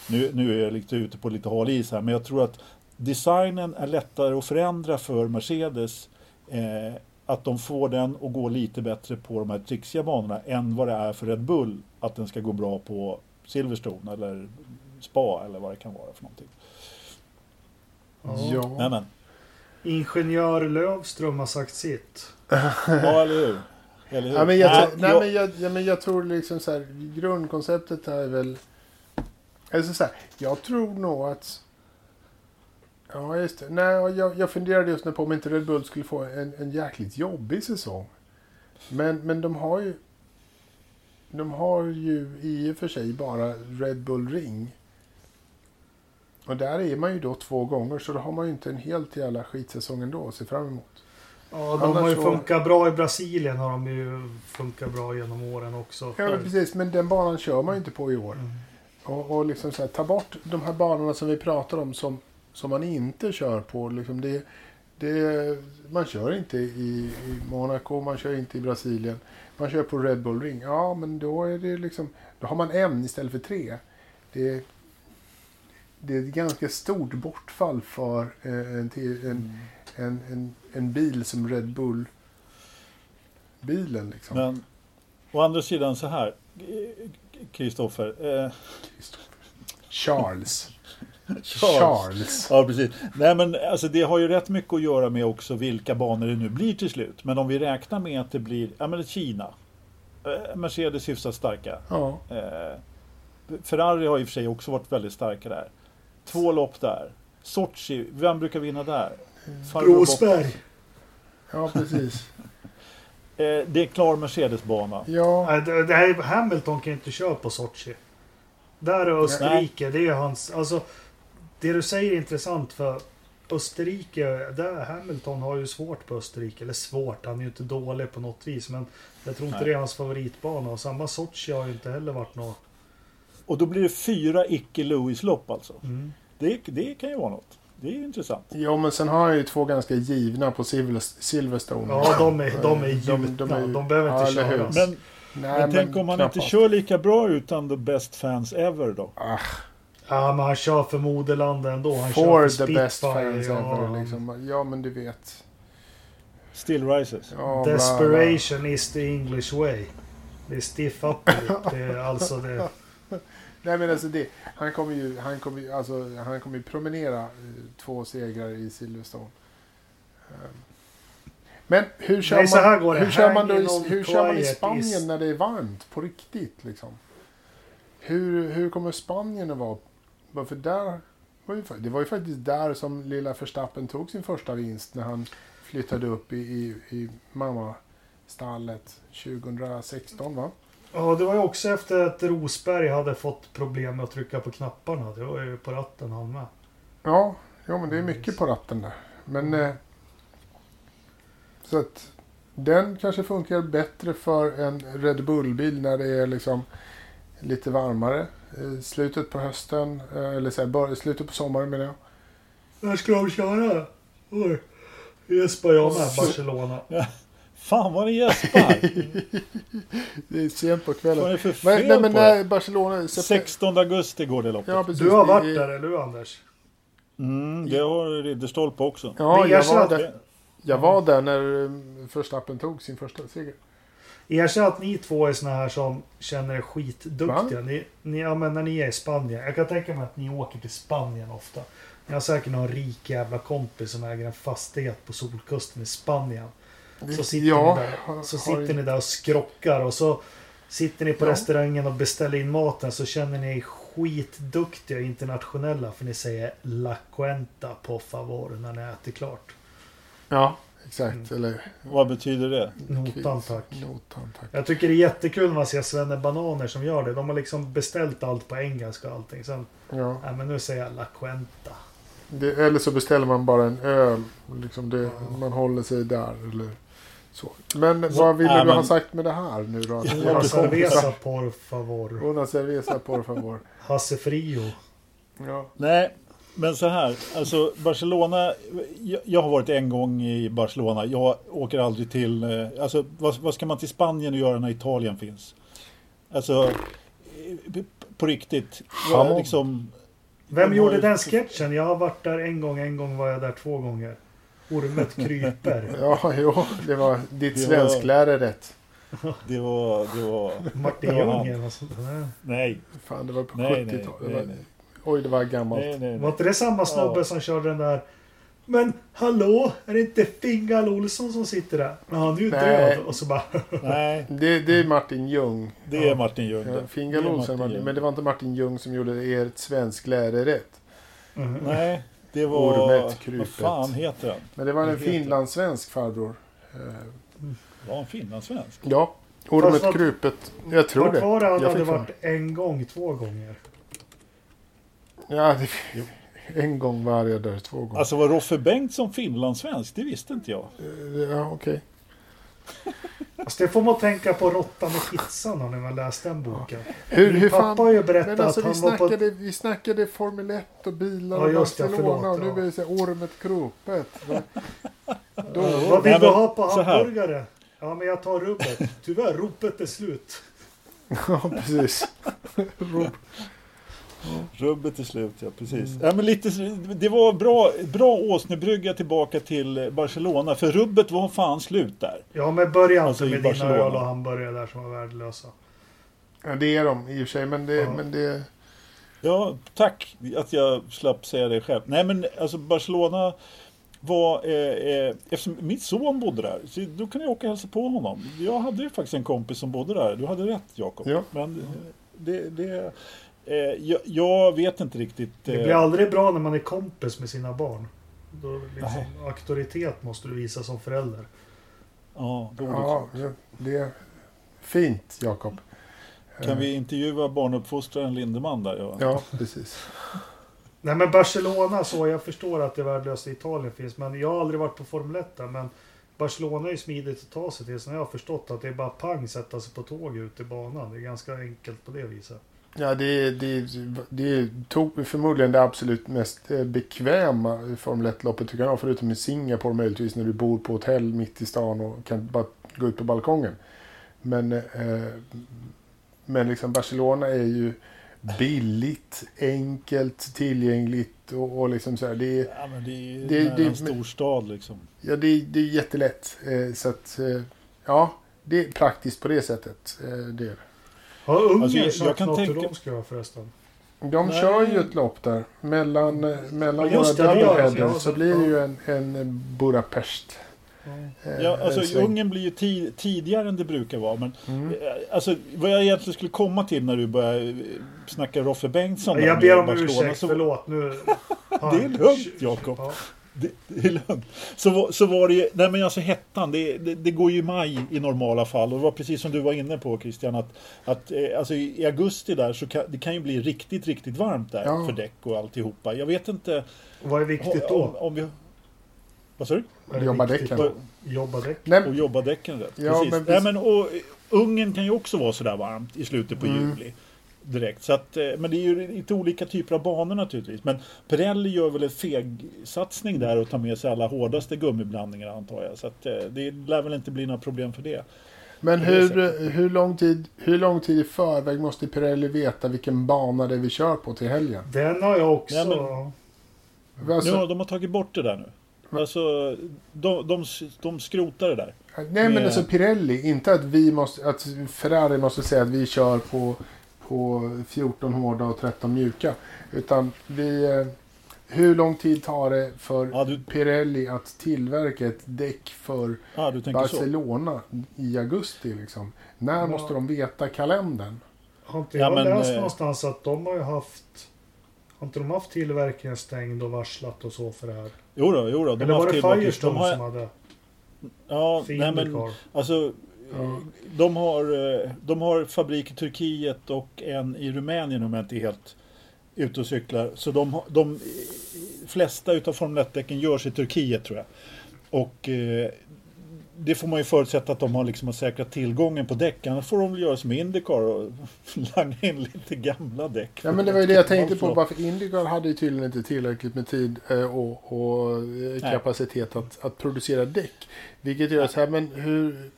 nu, nu är jag lite ute på lite hal is här. Men jag tror att designen är lättare att förändra för Mercedes. Eh, att de får den att gå lite bättre på de här trixiga banorna än vad det är för Red Bull att den ska gå bra på Silverstone eller Spa eller vad det kan vara för någonting. Ja. Nämen. Ingenjör Lövström har sagt sitt. ja, eller hur? Eller hur? Ja, men jag, nej, nej, men jag, ja, men jag tror liksom så här, grundkonceptet är väl... Alltså så här, jag tror nog att... Ja, just det. Nej, jag, jag funderade just nu på om inte Red Bull skulle få en, en jäkligt jobbig säsong. Men, men de har ju... De har ju i och för sig bara Red Bull Ring. Och där är man ju då två gånger så då har man ju inte en helt jävla skitsäsong ändå att se fram emot. Ja, de har ju funkat bra i Brasilien har de ju funkat bra genom åren också. Ja, men precis. Men den banan kör man ju inte på i år. Mm. Och, och liksom så här, ta bort de här banorna som vi pratar om som, som man inte kör på. Liksom det, det, man kör inte i, i Monaco, man kör inte i Brasilien. Man kör på Red Bull Ring. Ja, men då är det liksom... Då har man en istället för tre. Det, det är ett ganska stort bortfall för eh, en, en, mm. en, en, en bil som Red Bull. Bilen liksom. Men å andra sidan så här. Kristoffer. Eh, Charles. Charles. Charles. Ja, precis. Nej, men alltså det har ju rätt mycket att göra med också vilka banor det nu blir till slut. Men om vi räknar med att det blir, ja men Kina. Eh, Mercedes hyfsat starka. Ja. Eh, Ferrari har i och för sig också varit väldigt starka där. Två lopp där. Sochi, vem brukar vinna där? Rosberg. Ja, precis. eh, det är klar Mercedes-bana. Ja. Det, det här, Hamilton kan inte köra på Sochi. Där är Österrike, Nej. det är hans... Alltså, det du säger är intressant för Österrike, där Hamilton har ju svårt på Österrike. Eller svårt, han är ju inte dålig på något vis. Men jag tror inte Nej. det är hans favoritbana. Och samma Sochi har ju inte heller varit något och då blir det fyra icke-Lewis-lopp alltså. Mm. Det, det kan ju vara något. Det är ju intressant. Ja, men sen har han ju två ganska givna på Silverstone. Ja, de är, de är gjutna. De, de, är, de behöver inte ja, köras. Men, Nej, men tänk om han inte kör lika bra utan the best fans ever då? Ah. Ja, men han kör för moderlandet ändå. Han For kör för the best fans ja. ever. Liksom. Ja, men du vet. Still rises. Ja, Desperation bla, bla. is the English way. Det är stiff up Det är alltså det... Nej men alltså det, han kommer ju, han kommer ju, alltså, han kommer ju promenera eh, två segrar i Silverstone. Um, Men hur kör Nej, man, här hur kör man, då, i- hur kör man i Spanien is- när det är varmt på riktigt? Liksom? Hur, hur kommer Spanien att vara? Varför där var ju, fa- det var ju faktiskt där som lilla Verstappen tog sin första vinst när han flyttade upp i, i, i mammastallet 2016 va? Ja, det var ju också efter att Rosberg hade fått problem med att trycka på knapparna. Det var ju på ratten han med. Ja, ja men det är mycket på ratten där. Men... Eh, så att den kanske funkar bättre för en Red Bull-bil när det är liksom lite varmare. Eh, slutet på hösten, eh, eller så här, slutet på sommaren menar jag. När ska de köra? Oj. Gäspar jag med Barcelona. Fan vad ni gäspar! Det är sent på Vad är kvällen. det för fel nej men på när Barcelona... septem- 16 augusti går det loppet. Ja, precis. Du har Det varit är- där, eller hur Anders? Mm, det har Ridderstolpe också. Ja, jag var, att- där, jag var där när eh, Verstappen tog sin första seger. Erkänn att ni två är såna här som känner er skitduktiga. Ni, ni, ja, men när ni är i Spanien. Jag kan tänka mig att ni åker till Spanien ofta. Ni har säkert någon rik jävla kompis som äger en fastighet på solkusten i Spanien. Så sitter, ja, ni, där, så har- sitter ni där och skrockar och så sitter ni på Ja. restaurangen och beställer in maten så känner ni skitduktiga internationella för ni säger La Cuenta på favor när ni äter klart. Ja, exakt. Mm. Eller Vad betyder det? Notan tack. Notan tack. Jag tycker det är jättekul när man ser Svenne Bananer som gör det. De har liksom beställt allt på engelska och allting. Sen, Ja. nej men nu säger jag La Cuenta. Det, eller så beställer man bara en öl. Liksom det, Man håller sig där. Eller så. Men Så- vad vill Nej, du men- ha sagt med det här nu då? Una cerveza por favor. Una cerveza por favor. Hasse Frio. Ja. Nej, men så här. Alltså Barcelona. Jag, jag har varit en gång i Barcelona. Jag åker aldrig till. eh, Alltså vad, vad ska man till Spanien och göra när Italien finns? Alltså på riktigt. Liksom, Vem gjorde ju- den sketchen? Jag har varit där en gång, en gång var jag där två gånger. Ormet kryper. ja, jo. Det var ditt Det var- rätt. det var, det var. Martin Ljung eller något sånt där. Nej, Fan, det var på Nej, nej, 70-talet. Det nej, var- nej. Oj, det var gammalt. nej, nej. Var nej. inte det samma snubbe Ja. som körde den där Men hallå, är det inte Fingal Olsson som sitter där? Ja, han är ju Nej. död. Och så bara... nej, Det, det är Martin Ljung. det är Martin Ljung. Ja. Fingal Olsen, Martin Martin, Ljung. men det var inte Martin Ljung som gjorde ert svensklärare rätt. Mhm. Nej, det var... Ormet, krypet. Vad fan heter han? Men det var en finlandssvensk farbror. Var han finlandssvensk? Ja, ormet Fast krupet. Jag tror Vart det. var det han hade varit en gång, två gånger? Ja, det, en gång var jag där, två gånger. Alltså var Roffe Bengtsson finlandssvensk? Det visste inte jag. Eh, ja, okej. Alltså det får man tänka på Råttan och pizzan när man läste den boken. Hur, Min hur pappa fan... har ju berättat alltså, att vi han var på... snackade, vi snackade Formel 1 och bilar Ja, och just det, Barcelona och förlåt, nu ja. är det så här, ormet krupet. Då, Vad vill du men ha på hamburgare? Ja, men jag tar rubbet. Tyvärr, ropet är slut. ja, precis. Rubbet till slut, ja precis. Ja, men lite, det var bra, bra åsnebrygga tillbaka till Barcelona. För rubbet var fan slut där. Ja, men börja Alltså, inte med dina Barcelona. öl och hamburgare där som var värdelösa. Ja, det är de i och för sig, men det... Ja. Men det Ja, tack att jag slapp säga det själv. Nej men alltså Barcelona var, eh, eh, eftersom min son bodde där, så då kan jag åka och hälsa på honom. Jag hade ju faktiskt en kompis som bodde där. Du hade rätt Jakob. Ja. Men eh, det, det jag, jag vet inte riktigt. Det eh, blir aldrig bra när man är kompis med sina barn. Då liksom, auktoritet måste du visa som förälder. ja, då, ja, ja, det är fint, Jakob. Kan vi intervjua barnuppfostraren Lindeman där? Ja. Ja, precis. Nej men Barcelona så, jag förstår att det värdelösa i Italien finns. Men jag har aldrig varit på Formel 1 där, Men Barcelona är ju smidigt att ta sig till. Jag har förstått att det är bara pang sätta sig på tåg ut i banan. Det är ganska enkelt på det viset. Ja, det, det, det tog förmodligen det absolut mest eh, bekväma Formel 1-loppet tycker jag. Förutom i Singapore möjligtvis när du bor på hotell mitt i stan och kan bara gå ut på balkongen. Men, eh, men liksom Barcelona är ju billigt, enkelt, tillgängligt och, och liksom så här. Det är, Ja, men det är Det- det- en storstad liksom. ja, det, det är jättelätt. Eh, så att, eh, ja, det är praktiskt på det sättet. Eh, det är det. Har Ungern Alltså, jag- jag sagt kan något hur tänka- de ska göra förresten? De Nej. kör ju ett lopp där. Mellan, eh, mellan Ja, våra doubleheaders så blir det ju en, en Budapest. eh, Ja, alltså sväng. Ungern blir ju ti- tidigare än det brukar vara. Men Mm. eh, alltså, vad jag egentligen skulle komma till när du börjar eh, snacka Roffe Bengtsson. Jag ber om ursäkt, så- förlåt. Nu... Det är lugnt, Jakob. Ja. Det, det är lugnt. Så, var- så var det ju, nej men alltså hettan, det, det, det går ju i maj i normala fall. Och det var precis som du var inne på Christian, att, att eh, alltså i augusti där så kan det kan ju bli riktigt, riktigt varmt där Ja. för däck och alltihopa. Jag vet inte Vad är viktigt om, då? om vi... Vad sa du? Jobba viktigt däcken. Jobba däck. Nej, Och jobba däcken rätt. Ja, Precis. men Nej, men, och, Ungen kan ju också vara sådär varmt i slutet på Mm. juli. Direkt. Så att, eh, men det är ju lite olika typer av banor naturligtvis. Men Pirelli gör väl en feg-satsning där och tar med sig alla hårdaste gummiblandningar antar jag. Så att, eh, det lär väl inte bli några problem för det. Men hur, hur, lång tid, hur lång tid i förväg måste Pirelli veta vilken bana det är vi kör på till helgen? Den har jag också. Ja, Alltså, Nu har de har tagit bort det där nu. Alltså, de, de, de skrotar det där. nej men med- alltså Pirelli, inte att vi måste, att Ferrari måste säga att vi kör på, på 14 hårda och 13 mjuka. Utan vi, eh, hur lång tid tar det för Ja, du, Pirelli att tillverka ett däck för ja, du tänker så. Barcelona i augusti liksom? När Ja. måste de veta kalendern? Har inte Ja, jag men, läst eh, någonstans att de har ju haft... Har inte de haft tillverkningen stängd och varslat och så för det här? Jo då, jo då. De Eller har var haft det. Firestone De har, som hade ja, nej, men? Alltså, Ja. de, har, eh, de har fabrik i Turkiet och en i Rumänien om jag inte är helt ute och cyklar. Så de, de eh, flesta utav Formel 1-däcken görs i Turkiet tror jag. Och eh, det får man ju förutsätta att de har, liksom säkrat tillgången på däck. Annars får de väl göra som Indycar och langa in lite gamla däck. Ja men det var ju det jag tänkte på. Varför Indycar hade ju tydligen inte tillräckligt med tid och, och kapacitet att, att producera däck. Vilket gör så här, men hur,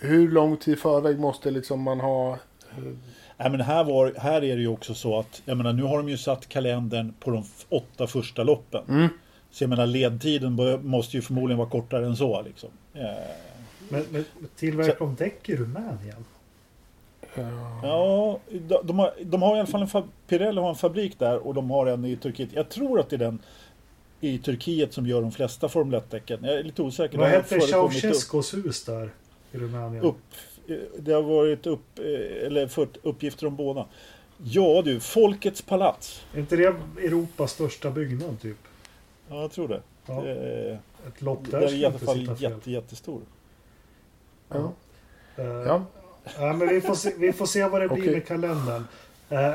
hur lång tid i förväg måste liksom man ha? eh, Nej, men här, var, här är det ju också så att, jag menar nu har de ju satt kalendern på de åtta första loppen. Mm. Så jag menar ledtiden måste ju förmodligen vara kortare än så liksom. Eh, Men, men tillverkar de däck i Rumänien? Ja. Ja, de, har, de har i alla fall en fab, Pirelli har en fabrik där och de har en i Turkiet. Jag tror att det är den i Turkiet som gör de flesta Formel 1-däcken. Jag är lite osäker. Vad hette Ceausescus hus där i Rumänien? upp, upp, det har varit upp, eh, eller fört uppgifter om båda. Ja du, Folkets palats. Är inte det Europas största byggnad typ? Ja, jag tror det. Ja, Eh, ett lopp det där är i alla fall fel. jätte, jättestor. Ja. Eh, Ja. Ja, men vi får se, vi får se vad det blir Okej. med kalendern. Uh,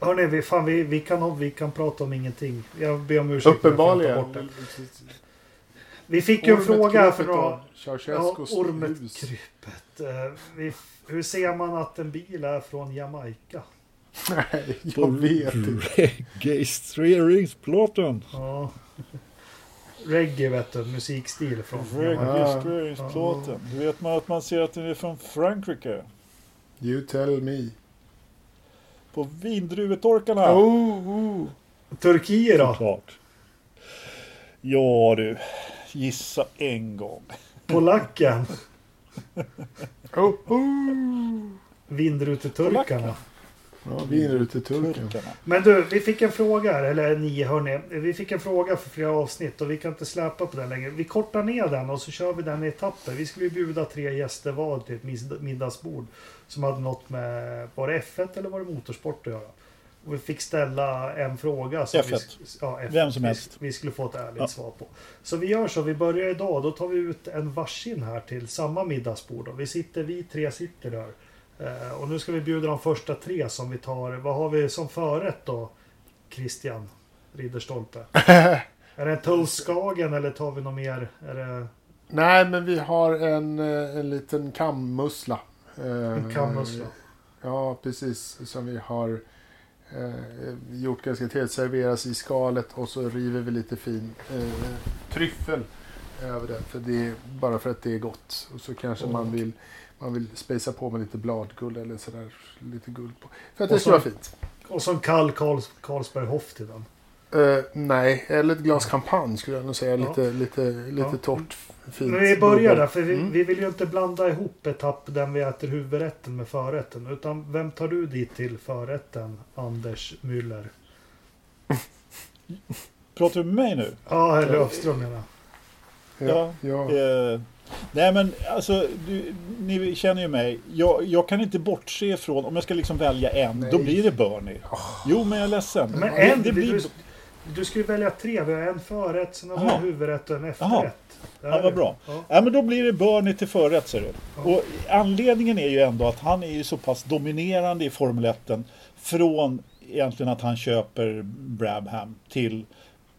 hörni, vi, fan, vi, vi, kan, vi kan prata om ingenting. Jag ber om ursäkt. Uppenbarligen. Vi fick ju en fråga för några... Ja, Ceausescus hus. ormetkrypet. Uh, vi, hur ser man att en bil är från Jamaica? Nej, jag vet inte. Registreringsplåten. Ja. Reggae vet du, musikstil från Jamaica. Registreringsplåten. Då vet man att man ser att den är från Frankrike. You tell me. På vindruvetorkarna. Oh, oh. Turkiet då? Såklart. Ja du. Gissa en gång. Polacken? Oh, oh. Vindruteturkarna? Ja, vi är ute i turken. Turkarna. Men du, vi fick en fråga här, eller ni hörni. Vi fick en fråga för flera avsnitt och vi kan inte släppa på den längre. Vi kortar ner den och så kör vi den i etapper. Vi skulle ju bjuda tre gäster var till ett middagsbord. Som hade något med, var det F1 eller var det motorsport att göra? Och vi fick ställa en fråga. Som F1. Vi, ja, F1. Vem som vi, helst. Vi skulle få ett ärligt Ja. svar på. Så vi gör så, vi börjar idag. Då tar vi ut en varsin här till samma middagsbord. Vi sitter, vi tre sitter där. Eh, och nu ska vi bjuda de första tre som vi tar. Vad har vi som förrätt då? Christian Ridderstolpe. är det en toastskagen eller tar vi något mer? Är det Nej, men vi har en, eh, en liten kammussla. en kammussla? Ja, precis. Som vi har eh, gjort ganska till. Serveras i skalet och så river vi lite fin eh, tryffel över det. För det är, bara för att det är gott. Och så kanske Mm. man vill man vill spacea på med lite bladguld eller sådär. Lite guld på. För att Och det ska så- vara fint. Och så en kall Karls, Carlsberg Hoff till den. Eh, nej, eller ett glas champagne skulle jag nog säga. Ja. Lite, lite, lite Ja. torrt, fint. Men vi börjar där, för vi, Mm. vi vill ju inte blanda ihop etapp den vi äter huvudrätten med förrätten. Utan vem tar du dit till förrätten, Anders Müller? Pratar du med mig nu? Ja, herr Löfström menar jag. Ja. ja. Eh, nej men alltså, du, ni känner ju mig. Jag, jag kan inte bortse från, om jag ska liksom välja en, Nej. då blir det Bernie. Jo men jag är ledsen. Men det, en, det blir... du, du ska ju välja tre. Vi har en förrätt, sen har vi en huvudrätt och en efterrätt. Ja, vad bra. Ja. Ja, men då blir det Bernie till förrätt ser du. Ja. Och anledningen är ju ändå att han är ju så pass dominerande i Formel 1 från egentligen att han köper Brabham till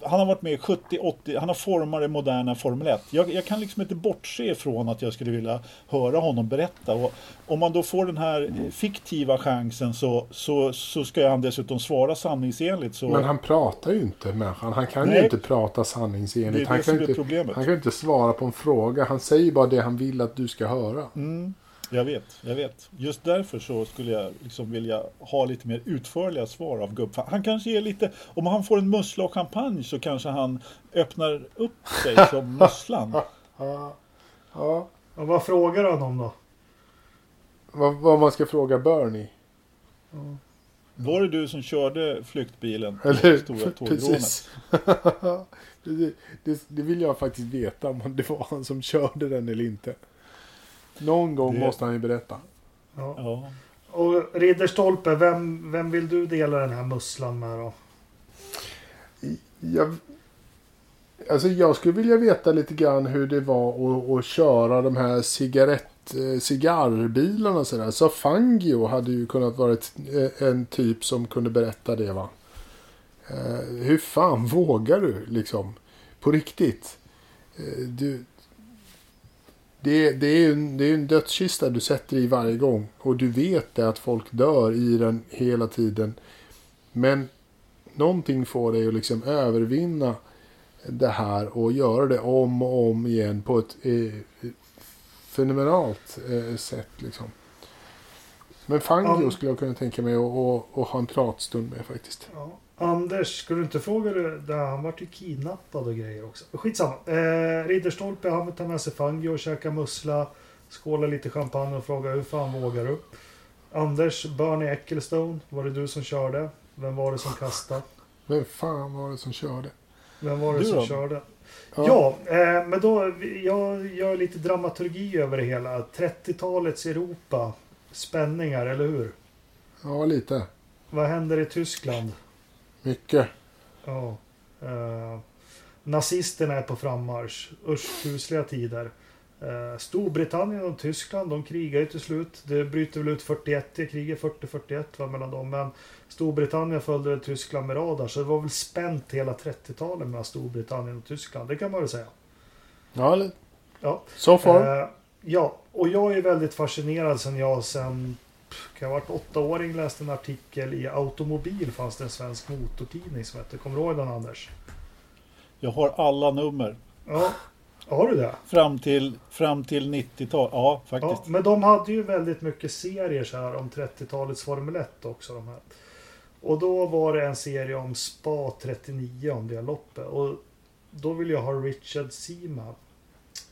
han har varit med i 70-80, han har format det moderna Formel 1. Jag, jag kan liksom inte bortse ifrån att jag skulle vilja höra honom berätta. Och om man då får den här fiktiva chansen så, så, så ska han dessutom svara sanningsenligt. Så Men han pratar ju inte människan. Han kan Nej. ju inte prata det sanningsenligt. Han det kan, som är inte, han kan inte svara på en fråga. Han säger bara det han vill att du ska höra. Mm, jag vet, jag vet. Just därför så skulle jag liksom vilja ha lite mer utförliga svar av Gubb. Han kanske är lite, om han får en mussla och champagne så kanske han öppnar upp sig som musslan. Ja. ja. Vad frågar han om då? Vad, vad man ska fråga Bernie. Var det du som körde flyktbilen? på Eller Stora tågrånet? precis. det, det, det vill jag faktiskt veta om det var han som körde den eller inte. Någon gång Det- måste han ju berätta. Ja. Ja. Och Ridderstolpe, vem, vem vill du dela den här musslan med då? Jag, alltså jag skulle vilja veta lite grann hur det var att, att köra de här cigarett, eh, cigarrbilarna sådär. Så Fangio hade ju kunnat vara eh, en typ som kunde berätta det va. Eh, hur fan vågar du liksom? På riktigt. Eh, du, det, det är ju en, det är en dödskista du sätter i varje gång. Och du vet det att folk dör i den hela tiden. Men någonting får dig att liksom övervinna det här och göra det om och om igen på ett eh, fenomenalt eh, sätt. Liksom. Men Fangio Ja. skulle jag kunna tänka mig att ha en pratstund med faktiskt. Ja. Anders, skulle du inte fråga det? Där han vart ju kidnappad och grejer också. Skitsamma. Eh, Ridderstolpe, han vill ta med sig Fangio och käka mussla. Skåla lite champagne och fråga hur fan vågar du? Anders, Bernie Ecclestone, var det du som körde? Vem var det som kastade? Vem fan var det som körde? Vem var det Du som då? körde? Ja, eh, men då, jag gör lite dramaturgi över det hela. 30-talets Europa. Spänningar, eller hur? ja, lite. Vad händer i Tyskland? Mycket. Ja. Eh, nazisterna är på frammarsch. Usch, kusliga tider. Eh, Storbritannien och Tyskland, de krigar ju till slut. Det bryter väl ut 41, det kriget 40-41 var mellan dem. Men Storbritannien följde Tyskland med radar. Så det var väl spänt hela 30-talet mellan Storbritannien och Tyskland. Det kan man väl säga. Ja, li- Ja. so far. Eh, ja, och jag är väldigt fascinerad sen jag sen kan ha varit åttaåring läste en artikel i Automobil fanns det en svensk motortidning som hette, kommer du ihåg den Anders? Jag har alla nummer. Ja, har du det? Fram till, fram till 90-tal. Ja, Ja, faktiskt. men de hade ju väldigt mycket serier så här om 30-talets Formel 1 också. De här. Och då var det en serie om Spa 39 om det loppet. Och då vill jag ha Richard Seaman.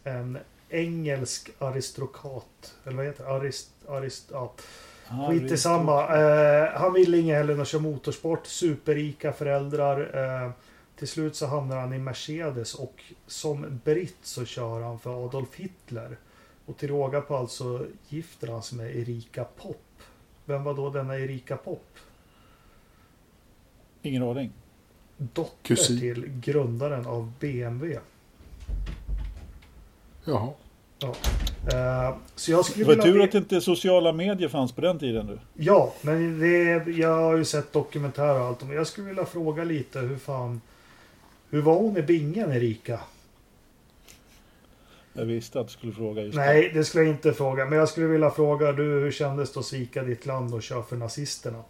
En engelsk aristokrat. Eller vad heter det? Arist, arist, ja. Skit i samma. Eh, han ville inget heller än att köra motorsport. Superrika föräldrar. Eh, till slut så hamnar han i Mercedes och som britt så kör han för Adolf Hitler. Och till råga på allt så gifter han sig med Erika Popp. Vem var då denna Erika Popp? Ingen aning. Dotter Kusin. till grundaren av BMW. Jaha. Eh, så jag skulle Det var tur att inte sociala medier fanns på den tiden du. Ja, men det, jag har ju sett dokumentärer och allt. Men jag skulle vilja fråga lite hur fan... Hur var hon i bingen, Erika? Jag visste att du skulle fråga just Nej, det skulle jag inte fråga. Men jag skulle vilja fråga du, hur kändes det att svika ditt land och köra för nazisterna?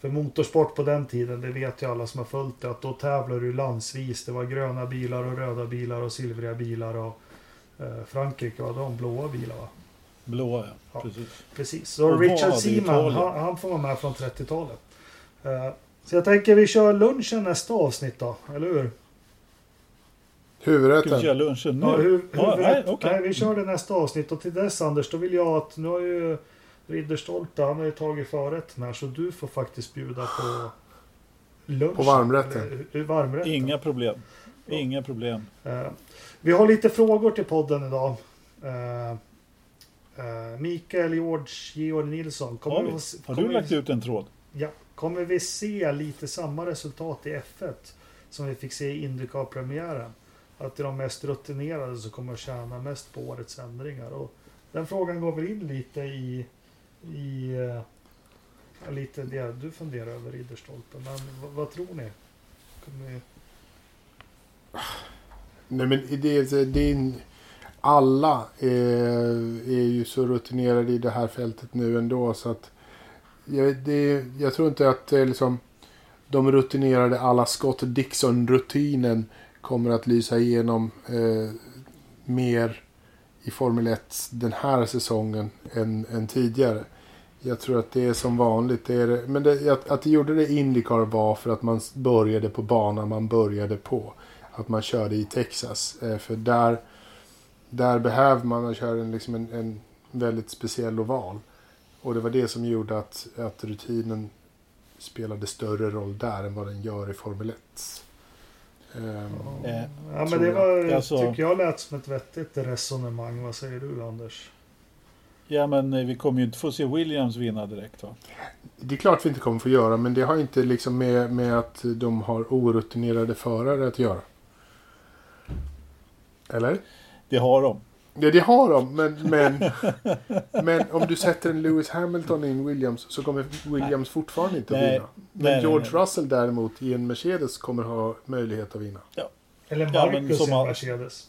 För motorsport på den tiden, det vet ju alla som har följt det, att då tävlar du landsvis. Det var gröna bilar och röda bilar och silvriga bilar och Frankrike var de blåa bilar va? Blåa, ja. Ja. Precis. Precis. Så Och Richard Seaman, han, han får vara med från 30-talet. Eh, så jag tänker vi kör lunchen nästa avsnitt då, eller hur? Ska vi Huvudrätten. köra lunchen nu? Ja, hur, Ja, hur, nej, nej, okej. vi kör det nästa avsnitt och till dess Anders, då vill jag att nu har ju Ridderstolpe, han har ju tagit förrätten här så du får faktiskt bjuda på lunch. På varmrätten. Eller, eh, varmrätten. Inga problem. Inga problem. Eh, vi har lite frågor till podden idag. Eh, eh, Mikael George Georg Nilsson. Har, vi, vi? har du vi- lagt ut en tråd? Ja, kommer vi se lite samma resultat i F1 som vi fick se i Indycar-premiären? Att det är de mest rutinerade som kommer att tjäna mest på årets ändringar. Och den frågan går väl in lite i, i lite det du funderar över Ridderstolpe. Men vad, vad tror ni? Kommer. Nej men det, är- det är alla är, är ju så rutinerade i det här fältet nu ändå så att jag, det, jag tror inte att det är liksom de rutinerade alla Scott Dixon-rutinen kommer att lysa igenom eh, mer i Formel 1 den här säsongen än, än tidigare. Jag tror att det är som vanligt. Det är, men det, att, att det gjorde det i Indycar var för att man började på banan man började på att man körde i Texas. Eh, för där, där behöver man köra en, liksom en, en väldigt speciell oval. Och det var det som gjorde att, att rutinen spelade större roll där än vad den gör i Formel 1. Ehm, Eh, Ja, men tror det jag. var, Alltså- tycker jag lät som ett vettigt resonemang. Vad säger du Anders? Ja, men eh, vi kommer ju inte få se Williams vinna direkt va? Det är klart vi inte kommer få göra, men det har inte liksom med, med att de har orutinerade förare att göra. Eller? Det har de. Ja, det har de, men, men, men om du sätter en Lewis Hamilton i en Williams så kommer Williams fortfarande inte att Nej. vinna. Men Nej, George nej. Russell däremot i en Mercedes kommer ha möjlighet att vinna. Eller Ja, men Marcus som i en all- Mercedes.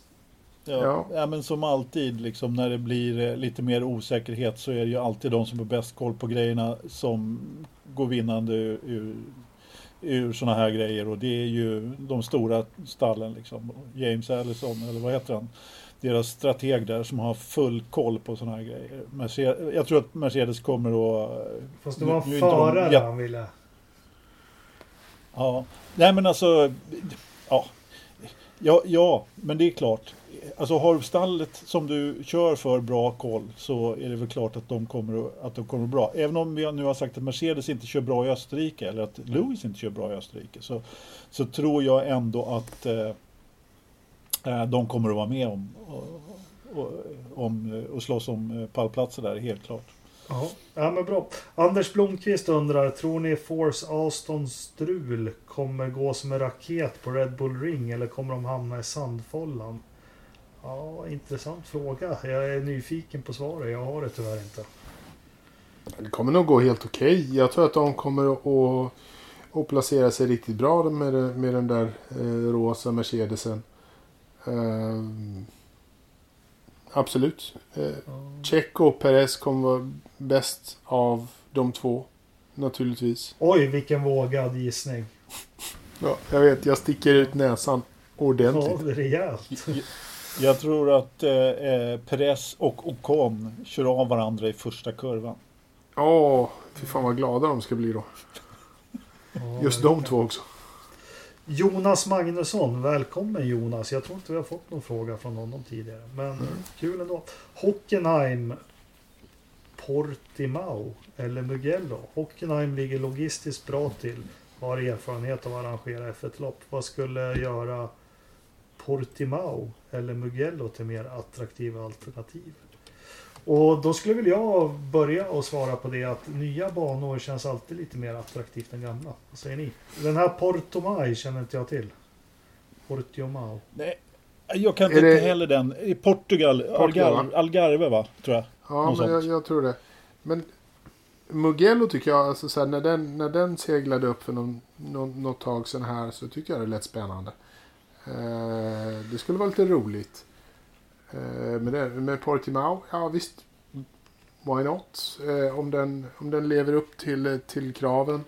Ja, Ja. ja. men som alltid liksom när det blir eh, lite mer osäkerhet så är det ju alltid de som har bäst koll på grejerna som går vinnande ur, ur, ur sådana här grejer och det är ju de stora stallen liksom. James Allison eller vad heter han? Deras strateg där som har full koll på sådana här grejer. Mercedes, jag tror att Mercedes kommer att... Fast det var de förare han ville. Ja, nej men alltså, ja ja, ja, men det är klart. Alltså har stallet som du kör för bra koll så är det väl klart att de kommer att, de kommer bra. Även om vi nu har sagt att Mercedes inte kör bra i Österrike eller att Lewis inte kör bra i Österrike så, så tror jag ändå att eh, eh de kommer att vara med om och, och, om, och slåss om eh, pallplatser där, helt klart. Ja. ja, men bra. Anders Blomqvist undrar, tror ni Force Astons strul kommer gå som en raket på Red Bull Ring eller kommer de hamna i sandfållan? Ja, intressant fråga. Jag är nyfiken på svaret. Jag har det tyvärr inte. Det kommer nog gå helt okej. Jag tror att de kommer att, att placera sig riktigt bra med, med den där eh, rosa Mercedesen. Ehm, absolut. Eh, Checo och Perez kommer vara bäst av de två. Naturligtvis. Oj, vilken vågad gissning. Ja, jag vet, jag sticker ut näsan Ja, ordentligt. är rejält. Jag tror att eh, eh, Perez och Ocon kör av varandra i första kurvan. Åh, fy fan vad glada de ska bli då. Ja, Just de två också. Jonas Magnusson, välkommen Jonas. Jag tror inte vi har fått någon fråga från honom tidigare. Men kul ändå. Hockenheim, Portimao eller Mugello. Hockenheim ligger logistiskt bra till. Har erfarenhet av att arrangera F1-lopp. Vad skulle göra Portimao eller Mugello till mer attraktiva alternativ? Och då skulle väl jag börja och svara på det att nya banor känns alltid lite mer attraktivt än gamla. Vad säger ni? Den här Portomai känner inte jag till. Portimao. Nej, jag kan inte det- heller den. I Portugal, Portugal, Algarve, Algarve va? Tror jag. Ja, men jag, jag tror det. Men Mugello tycker jag, alltså, så här, när, den, när den seglade upp för någon, någon, något tag sedan här så tyckte jag det lät spännande. Eh, det skulle vara lite roligt. Eh, men det, med Portimao, ja visst. Why not? Eh, om, den, om den lever upp till, till kraven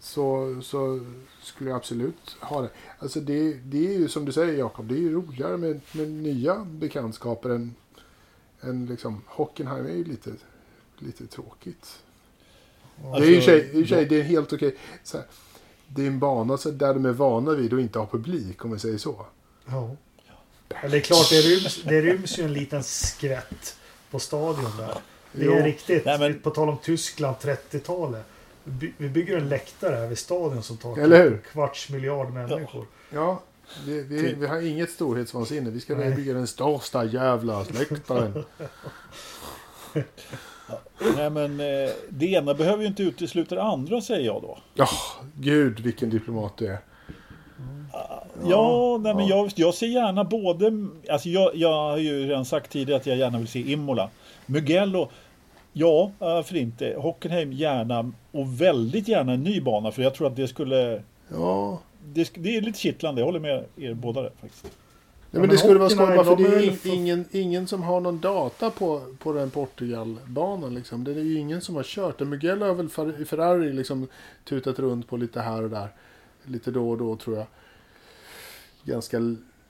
så, så skulle jag absolut ha det. Alltså det, det är ju som du säger Jakob, det är ju roligare med, med nya bekantskaper än, än liksom, Hockenheim är ju lite, lite tråkigt. Alltså, det är ju i och för sig- i sig, det är helt okej. Så här, Det är en bana så där de är vana vid att inte ha publik, om vi säger så. Ja. Men det är klart, det ryms, det ryms ju en liten skvätt på stadion där. Det är Jo. riktigt. Nej, men- På tal om Tyskland 30-talet. Vi by- vi bygger en läktare här vid stadion som tar Eller hur? en kvarts miljard människor. Ja, Vi, vi, vi har inget storhetsvansinne. Vi ska Nej. bygga den största jävla släktaren. Nej men eh, det ena behöver ju inte utesluta det andra säger jag då. Ja, gud vilken diplomat du är. Ja, nej, men jag, jag ser gärna både, alltså jag, jag har ju redan sagt tidigare att jag gärna vill se Imola. Mugello, ja, varför inte? Hockenheim gärna och väldigt gärna en ny bana för jag tror att det skulle, Ja, det, det är lite kittlande, jag håller med er båda där faktiskt. Nej, men men det skulle vara skoj bara för de det är för- ingen, ingen som har någon data på, på den Portugalbanan. Liksom. Det är ju ingen som har kört den. Mugello har väl Ferrari liksom tutat runt på lite här och där. Lite då och då tror jag. Ganska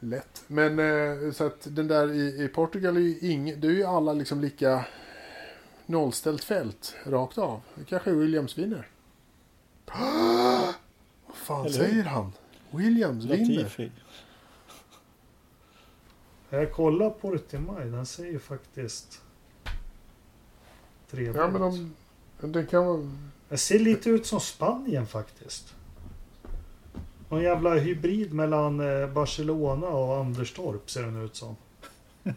lätt. Men eh, så att den där i, i Portugal är ju ingen, det är ju alla liksom lika nollställt fält rakt av. Det kanske Williams vinner. Vad fan säger han? Williams vinner. Jag kollar på det till maj. Den säger faktiskt... Trevligt. Ja men om, den kan vara... Det ser lite ut som Spanien faktiskt. Någon jävla hybrid mellan eh, Barcelona och Anderstorp ser den ut som.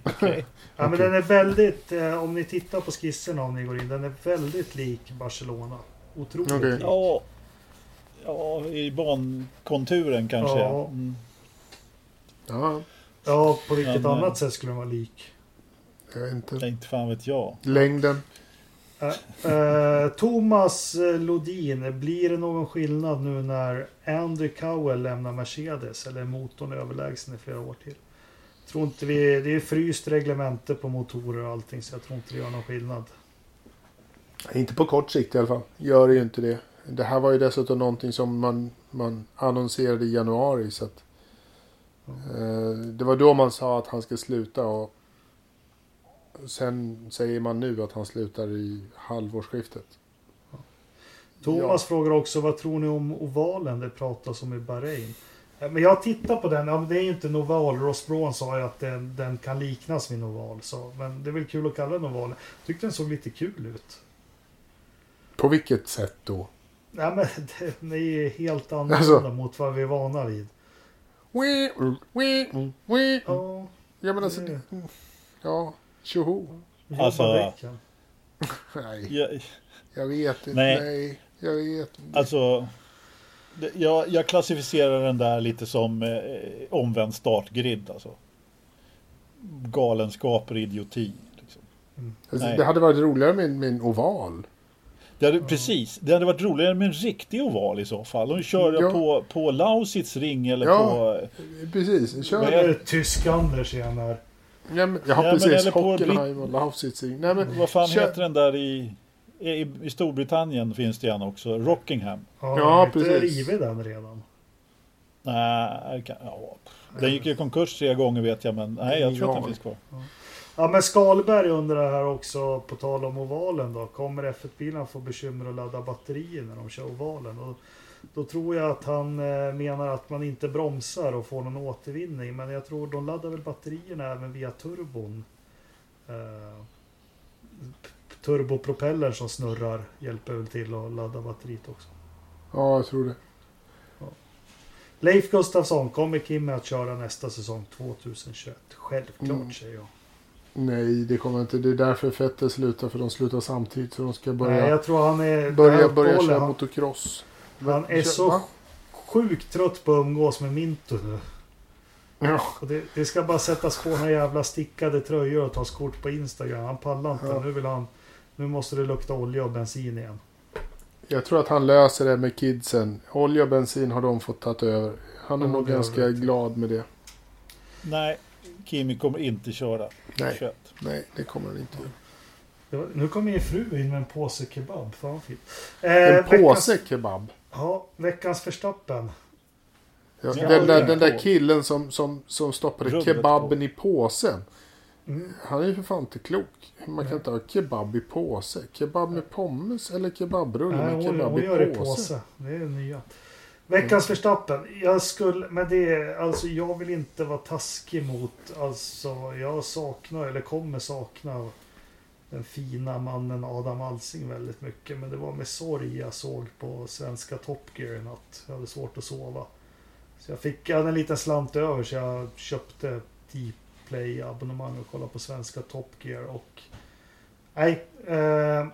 Okej. Ja, men den är väldigt, eh, om ni tittar på skisserna om ni går in, den är väldigt lik Barcelona. Otroligt Okej. lik. Ja, ja, i bankonturen kanske. Ja. Mm. Ja, Ja, på vilket Men, eh, annat sätt skulle den vara lik? jag vet inte. Inte fan vet jag. Längden. Eh, Thomas eh, Lodin, blir det någon skillnad nu när Andy Cowell lämnar Mercedes? Eller är motorn överlägsen i flera år till? Tror inte vi, det är fryst reglemente på motorer och allting så jag tror inte det gör någon skillnad. Inte på kort sikt i alla fall. Gör det ju inte det. Det här var ju dessutom någonting som man, man annonserade i januari. Så att, eh, det var då man sa att han ska sluta. Och sen säger man nu att han slutar i halvårsskiftet. Thomas frågar också vad tror ni om ovalen det pratas om i Bahrain? Men jag tittar på den, ja, det är ju inte en oval. Ross Braun sa ju att den, den kan liknas vid en oval. Så, men det är väl kul att kalla den oval. Tyckte den såg lite kul ut. På vilket sätt då? Nej men den är ju helt annorlunda Alltså. mot vad vi är vana vid. Wee, wee, wee. Ja, Ja men alltså. det- Ja, tjoho. Alltså-. Nej, Jag, jag vet inte. Nej. Nej, jag vet inte. alltså, det- jag, jag klassificerar den där lite som eh, omvänd startgrid. Alltså. Galenskaper och idioti. Liksom. Alltså, nej. det hade varit roligare med, med en oval. Det hade, Precis, det hade varit roligare med en riktig oval i så fall. Och köra Ja. på, på Lausitz ring eller Ja. på... Precis, kör. Det är Tysk-Anders igen här. Ja, men, ja, Ja, men precis. eller på Hockenheim och Lausitz. Nej, men, Vad fan kör- heter den där i, i, i Storbritannien finns det en också. Rockingham. Ja, Ja, precis. rivit den redan. Nej, kan- ja. Den gick i konkurs tre gånger vet jag men nej jag tror att den Ja. finns kvar. Ja men Skalberg undrar här också på tal om ovalen då. Kommer F1-bilarna få bekymmer att ladda batterier när de kör ovalen? Och då tror jag att han eh, menar att man inte bromsar och får någon återvinning. Men jag tror de laddar väl batterierna även via turbon. Eh, turbopropellern som snurrar hjälper väl till att ladda batteriet också. Ja, jag tror det. Leif Gustafsson, kommer Kimmy att köra nästa säsong 2021? Självklart Mm. säger jag. Nej, det kommer inte. Det är därför Fettel slutar. För de slutar samtidigt. Så de ska börja, Nej, jag tror han är... börja, börja köra han- motocross. Han är så sjukt trött på att umgås med Minto nu. Ja, Och det, det ska bara sättas på några jävla stickade tröjor och tas kort på Instagram. Han pallar inte. Ja. Nu vill han... Nu måste det lukta olja och bensin igen. jag tror att han löser det med kidsen. Olja och bensin har de fått tagit över. Han är Ja, nog det ganska du. glad med det. Nej, Kimi kommer inte köra Nej, 21. nej det kommer han inte. Det var, nu kommer min fru in med en påse kebab. Fan fint. Eh, En veckans- påse kebab. Ja, veckans förstappen. Ja, den, där, den där killen som, som, som stoppade Rubbet kebaben på. i påsen. Mm. Han är ju för fan inte klok. Man kan inte ha kebab i påse. Kebab med pommes eller kebabrulle med hon, kebab hon i gör det i påse. påse. Det är det nya. Veckans förstappen. Jag skulle, men det är, alltså jag vill inte vara taskig mot, alltså jag saknar, eller kommer sakna den fina mannen Adam Alsing väldigt mycket. Men det var med sorg jag såg på svenska Top Gear i natt. Jag hade svårt att sova. Så jag fick jag hade en liten slant över så jag köpte T-Play abonnemang och kollade på svenska Top Gear och... Nej. Eh,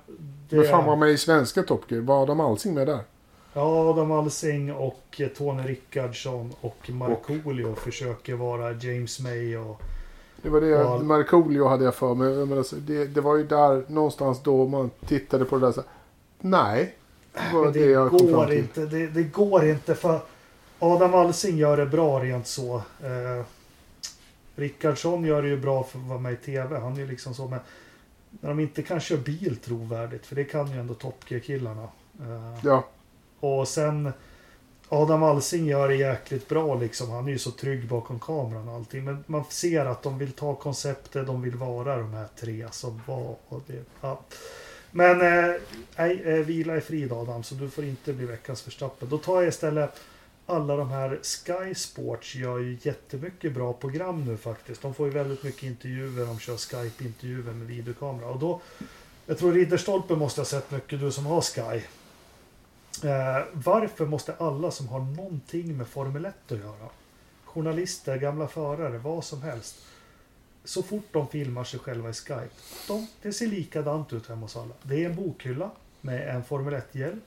det, Men fan var med i svenska Top Gear. Var Adam Alsing med där? Ja, Adam Alsing och Tony Rickardsson och Markoolio försöker vara James May och... Det var det, jag, Markoolio hade jag för mig. Men alltså, det, det var ju där någonstans då man tittade på det där så Nej. Det var Men det, det, jag kom fram går till. inte. Det, det går inte för Adam Alsing gör det bra rent så. Eh, Rickardsson gör det ju bra för att vara med i TV. Han är ju liksom så. Men när de inte kan köra bil trovärdigt. För det kan ju ändå Top Gear-killarna. Eh, Ja, och sen Adam Alsing gör det jäkligt bra liksom. Han är ju så trygg bakom kameran och allting. Men man ser att de vill ta konceptet. De vill vara de här tre som var. Och det, ja. Men eh, nej, eh, vila i frid Adam. Så du får inte bli veckans förstappen. Då tar jag istället alla de här Sky Sports gör ju jättemycket bra program nu faktiskt. De får ju väldigt mycket intervjuer. De kör Skype-intervjuer med videokamera. Och då, jag tror Ridderstolpe måste ha sett mycket, du som har Sky. Eh, varför måste alla som har någonting med Formel 1 att göra, journalister, gamla förare, vad som helst, så fort de filmar sig själva i Skype, de, det ser likadant ut hemma hos alla. Det är en bokhylla med en Formel 1-hjälm,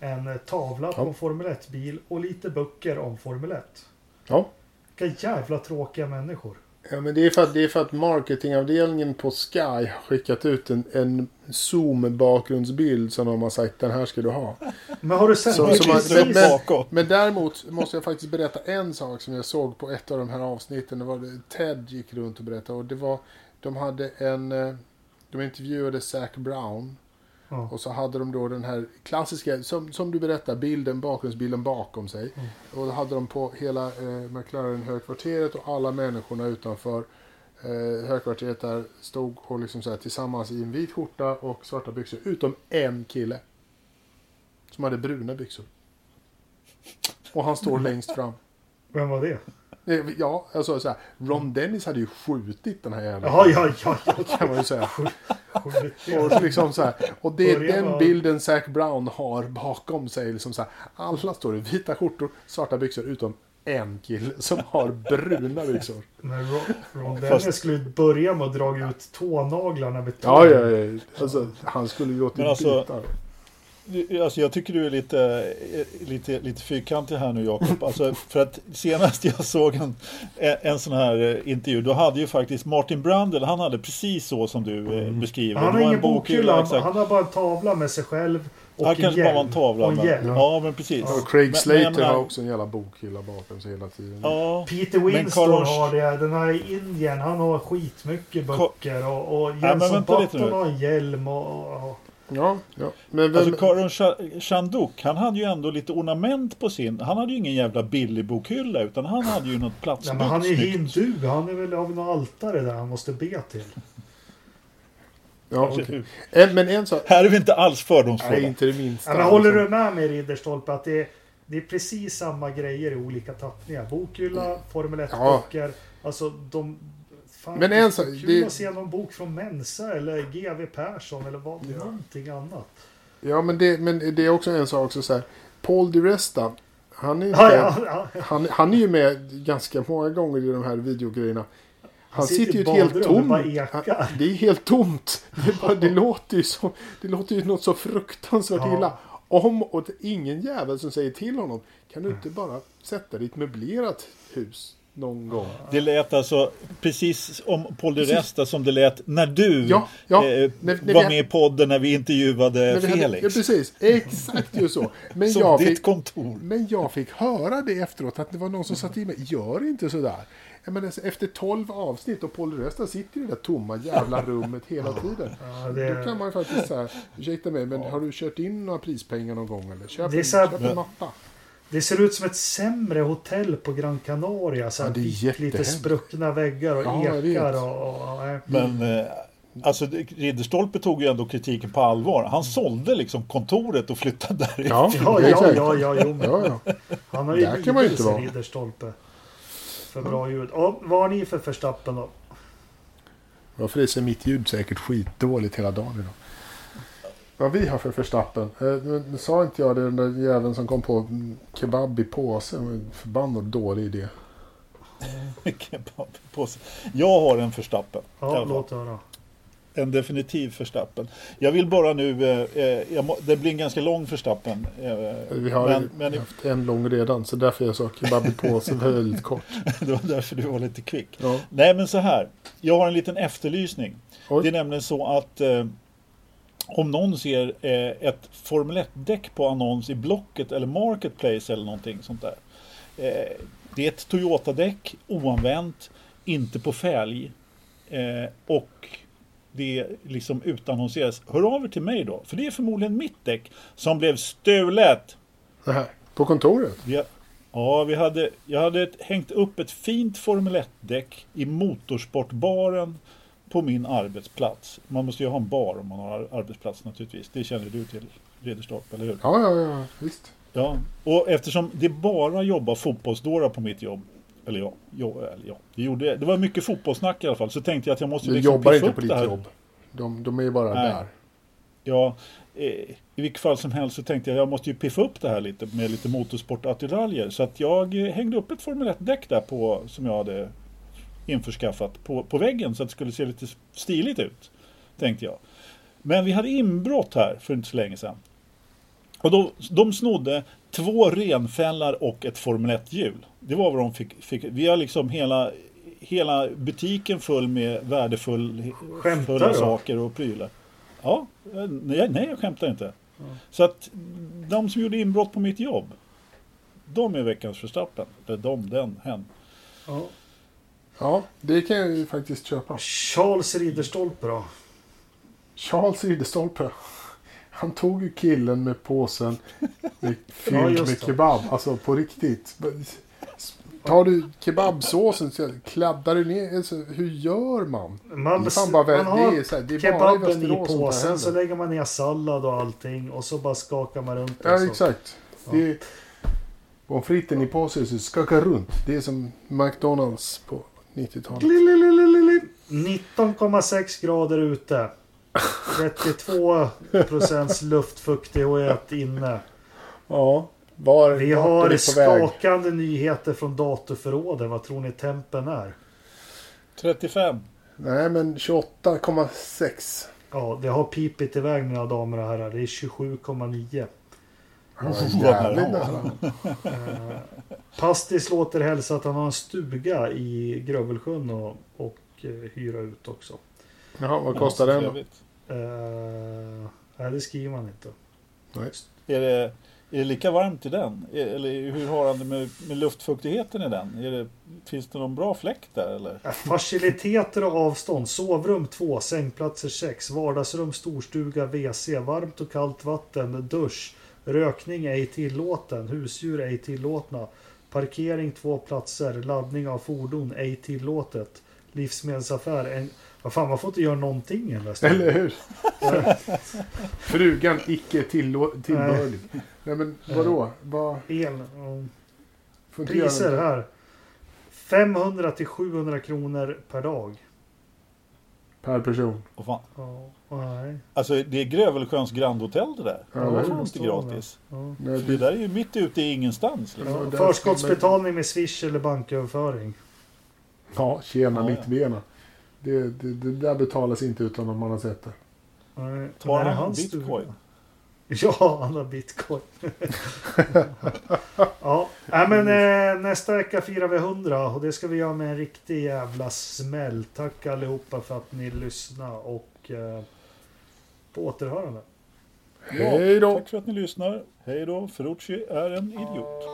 en eh, tavla på Ja. en Formel 1-bil och lite böcker om Formel 1. ja. Vilka jävla tråkiga människor. Ja, men det är för att, det är för att marketingavdelningen på Sky har skickat ut en, en Zoom-bakgrundsbild som de har sagt den här ska du ha. Men har du sett Så- så man- men- men-. Men däremot måste jag faktiskt berätta en sak som jag såg på ett av de här avsnitten. Det var det, Ted gick runt och berättade och det var de hade en eh, de intervjuade Zac Brown Ja. och så hade de då den här klassiska, som, som du berättar, bilden, bakgrundsbilden bakom sig. Mm. Och då hade de på hela eh, McLaren högkvarteret och alla människorna utanför eh, högkvarteret där stod och liksom så här, tillsammans i en vit skjorta och svarta byxor. Utom en kille. Som hade bruna byxor. Och han står längst fram. Vem var det? Eh, Ja, alltså så här, Ron Dennis hade ju skjutit den här jäveln. Ja, ja, ja. ja. Kan man ju säga. Och, liksom så här, och det är Börja den bilden Zac Brown har bakom sig. Liksom så här, alla står i vita skjortor, svarta byxor, utom en kille som har bruna byxor. Men Ron, Ron Fast- skulle dra med och dra ut tånaglarna med Ja, tång. ja, ja. Alltså, han skulle ju låtit Men alltså- bitar. Alltså jag tycker du är lite, eh, lite, lite fyrkantig här nu Jakob. Alltså för att senast jag såg en, en sån här eh, intervju, då hade ju faktiskt Martin Brandel, han hade precis så som du eh, beskriver. Han har ingen en bokhylla, han, han har bara en tavla med sig själv och Han en kanske bara var en tavla. Och en Men, hjälm. ja, men precis. Och Craig Men- men Slater har också en jävla bokhylla bakom sig hela tiden. Ja, Peter Winston Carlos- har det. Den här i Indien, han har skitmycket böcker. Och, och vänta lite Button har en hjälm. Och, och, Ja, ja. Men vem, alltså Karon Cha- Chanduk, han hade ju ändå lite ornament på sin. Han hade ju ingen jävla billig bokhylla utan han hade ju något nej, platsbyggt men han är hindu. Han är väl av något altare där han måste be till. ja, okej. En- Men en sak. Här är vi inte alls Nej, fördomsfulla. inte det minsta. Ja, men håller du med mig Ridderstolpe att det är, det är precis samma grejer i olika tappningar? Bokhylla, Formel 1-böcker. Alltså de... Fan, Men en sak, kul det- att se någon bok från Mensa eller GW Persson eller vad, någonting annat. Ja, men det, men det är också en sak också så här. Paul Di Resta. Han är, inte, Ja, ja, ja. Han, han är ju med ganska många gånger i de här videogrejerna. Han, sitter sitter ju helt tomt. Han- Det är helt tomt. Det, bara, det, låter ju så, det låter ju något så fruktansvärt Ja. illa. Om och ingen jävel som säger till honom. Kan du inte bara sätta dig i ett möblerat hus någon gång? Det lät alltså precis om Paul de Resta som det lät när du Ja, ja. eh, När- när var vi- med i podden när vi intervjuade Men vi hade- Felix. Ja, precis. Exakt ju så. Men som jag, ditt fick, kontor. men jag fick höra det efteråt att det var någon som sa till mig. Gör inte sådär. Jag menar, efter 12 avsnitt och Paul Rösta sitter i det där tomma jävla rummet hela tiden. Ja, det- Då kan man ju faktiskt säga, ursäkta mig, men har du kört in några prispengar någon gång eller? Köp, Det är en, köp en matta. Det ser ut som ett sämre hotell på Gran Canaria. Så Ja, det är lite spruckna väggar och Ja, ekar. Och, och, och. Men eh, alltså Ridderstolpe tog ju ändå kritiken på allvar. Han sålde liksom kontoret och flyttade därifrån. Ja, Ja, ja, ja, ja, jo, Ja, ja. Han har ju Där kan man inte vara. Ridderstolpe. För bra ljud. Ja, vad har ni för Verstappen då? Varför är så mitt ljud säkert skitdåligt hela dagen idag? Vad vi har för förstappen. Eh, sa inte jag det, den där jäveln som kom på kebab i påse. Förbannat dålig idé. Kebabpåse. Jag har en förstappen. i alla Ja, låt höra. En definitiv förstappen. Jag vill bara nu, eh, eh, jag må, det blir en ganska lång förstappen. Eh, Vi har men, men haft en lång redan. Så därför jag sa kebab i påse väldigt kort. det var därför du var lite kvick. Ja. Nej men så här, jag har en liten efterlysning. Oj. Det är nämligen så att eh, om någon ser eh, ett Formel 1-däck på annons i Blocket eller Marketplace eller någonting sånt där. Eh, det är ett Toyota-däck, oanvänt, inte på fälg eh, och det liksom utannonseras. Hör av er till mig då, för det är förmodligen mitt däck som blev stulet. På kontoret? Vi, ja, vi hade, jag hade ett, hängt upp ett fint Formel 1-däck i motorsportbaren på min arbetsplats. Man måste ju ha en bar om man har ar- arbetsplats naturligtvis. Det känner du till, Ridderstorp, eller hur? Ja, ja, ja. Visst. Ja, och eftersom det bara jobbar fotbollsdårar på mitt jobb. Eller ja, ja, eller ja det, gjorde, det var mycket fotbollssnack i alla fall. Så tänkte jag att jag måste Du liksom jobbar inte på ditt här. jobb. De, de är ju bara Nej. där. Ja, i vilket fall som helst så tänkte jag jag måste ju piffa upp det här lite med lite motorsportattiraljer. Så att jag eh, hängde upp ett Formel 1-däck där på, som jag hade införskaffat på, på väggen så att det skulle se lite stiligt ut. Tänkte jag. Men vi hade inbrott här för inte så länge sedan. Och då, de snodde två renfällar och ett Formel 1-hjul. Det var vad de fick. fick. Vi har liksom hela, hela butiken full med värdefulla saker och prylar. Ja, eh, nej, nej jag skämtar inte. Så att de som gjorde inbrott på mitt jobb, de är veckans förstappen. Eller de, den, hen. Ja. Ja, det kan jag ju faktiskt köpa. Charles Ridderstolpe då? Charles Ridderstolpe. Han tog ju killen med påsen med, fylld Ja, med det. kebab. Alltså på riktigt. Tar du kebabsåsen så kladdar du ner. Alltså, hur gör man? Man, Det fan bara man det har är så här, det är i kebaben i det påsen så lägger man ner sallad och allting och så bara skakar man runt det. Ja, så. exakt. Det är, pommes fritesen i påsen så skakar runt. Det är som McDonalds på 90-talet. Glililililili. 19,6 grader ute. 32 procents luftfuktighet inne. Ja. Var, Vi har på väg? skakande nyheter från datorförråden. Vad tror ni tempen är? 35. Nej, men 28,6. Ja, det har pipit iväg mina damer och herrar. Det är 27,9. Ja, jävligt nära. Eh, Pastis låter hälsa att han har en stuga i Grövelsjön och, och eh, hyra ut också. Jaha, vad kostar den då? Eh, nej, det skriver man inte. Nej. Är det, är det lika varmt i den? Är- Eller hur har han det med, med luftfuktigheten i den? Är det, finns det någon bra fläkt där eller? Eh, Faciliteter och avstånd. Sovrum 2, sängplatser 6, vardagsrum, storstuga, WC, varmt och kallt vatten, dusch, rökning ej tillåten, husdjur ej tillåtna, parkering två platser, laddning av fordon ej tillåtet, livsmedelsaffär, en... Vad fan, man får inte göra någonting i den där stugan. Eller hur? Frugan icke tillbörlig. Nej men vadå? Vad, El, inte Priser här. 500 till 700 kronor per dag. Per person. Vad fan? Ja, nej. Alltså det är Grövelsjöns Grand Hotel det där. Ja, det det är är fan inte står det. gratis. Ja. För det där är ju mitt ute i ingenstans. Liksom. Ja, Förskottsbetalning med Swish eller banköverföring. ja, tjena Ja, ja. mittbena. Det, det, det där betalas inte utan att man har sett det. Nej, han hans bitcoin? Ja, han har bitcoin. ja, nej, men eh, nästa vecka firar vi 100 och det ska vi göra med en riktig jävla smäll. Tack allihopa för att ni lyssnade och eh, på återhörande. Hej då! Tack för att ni lyssnar. Hej då. Ferrucci är en idiot.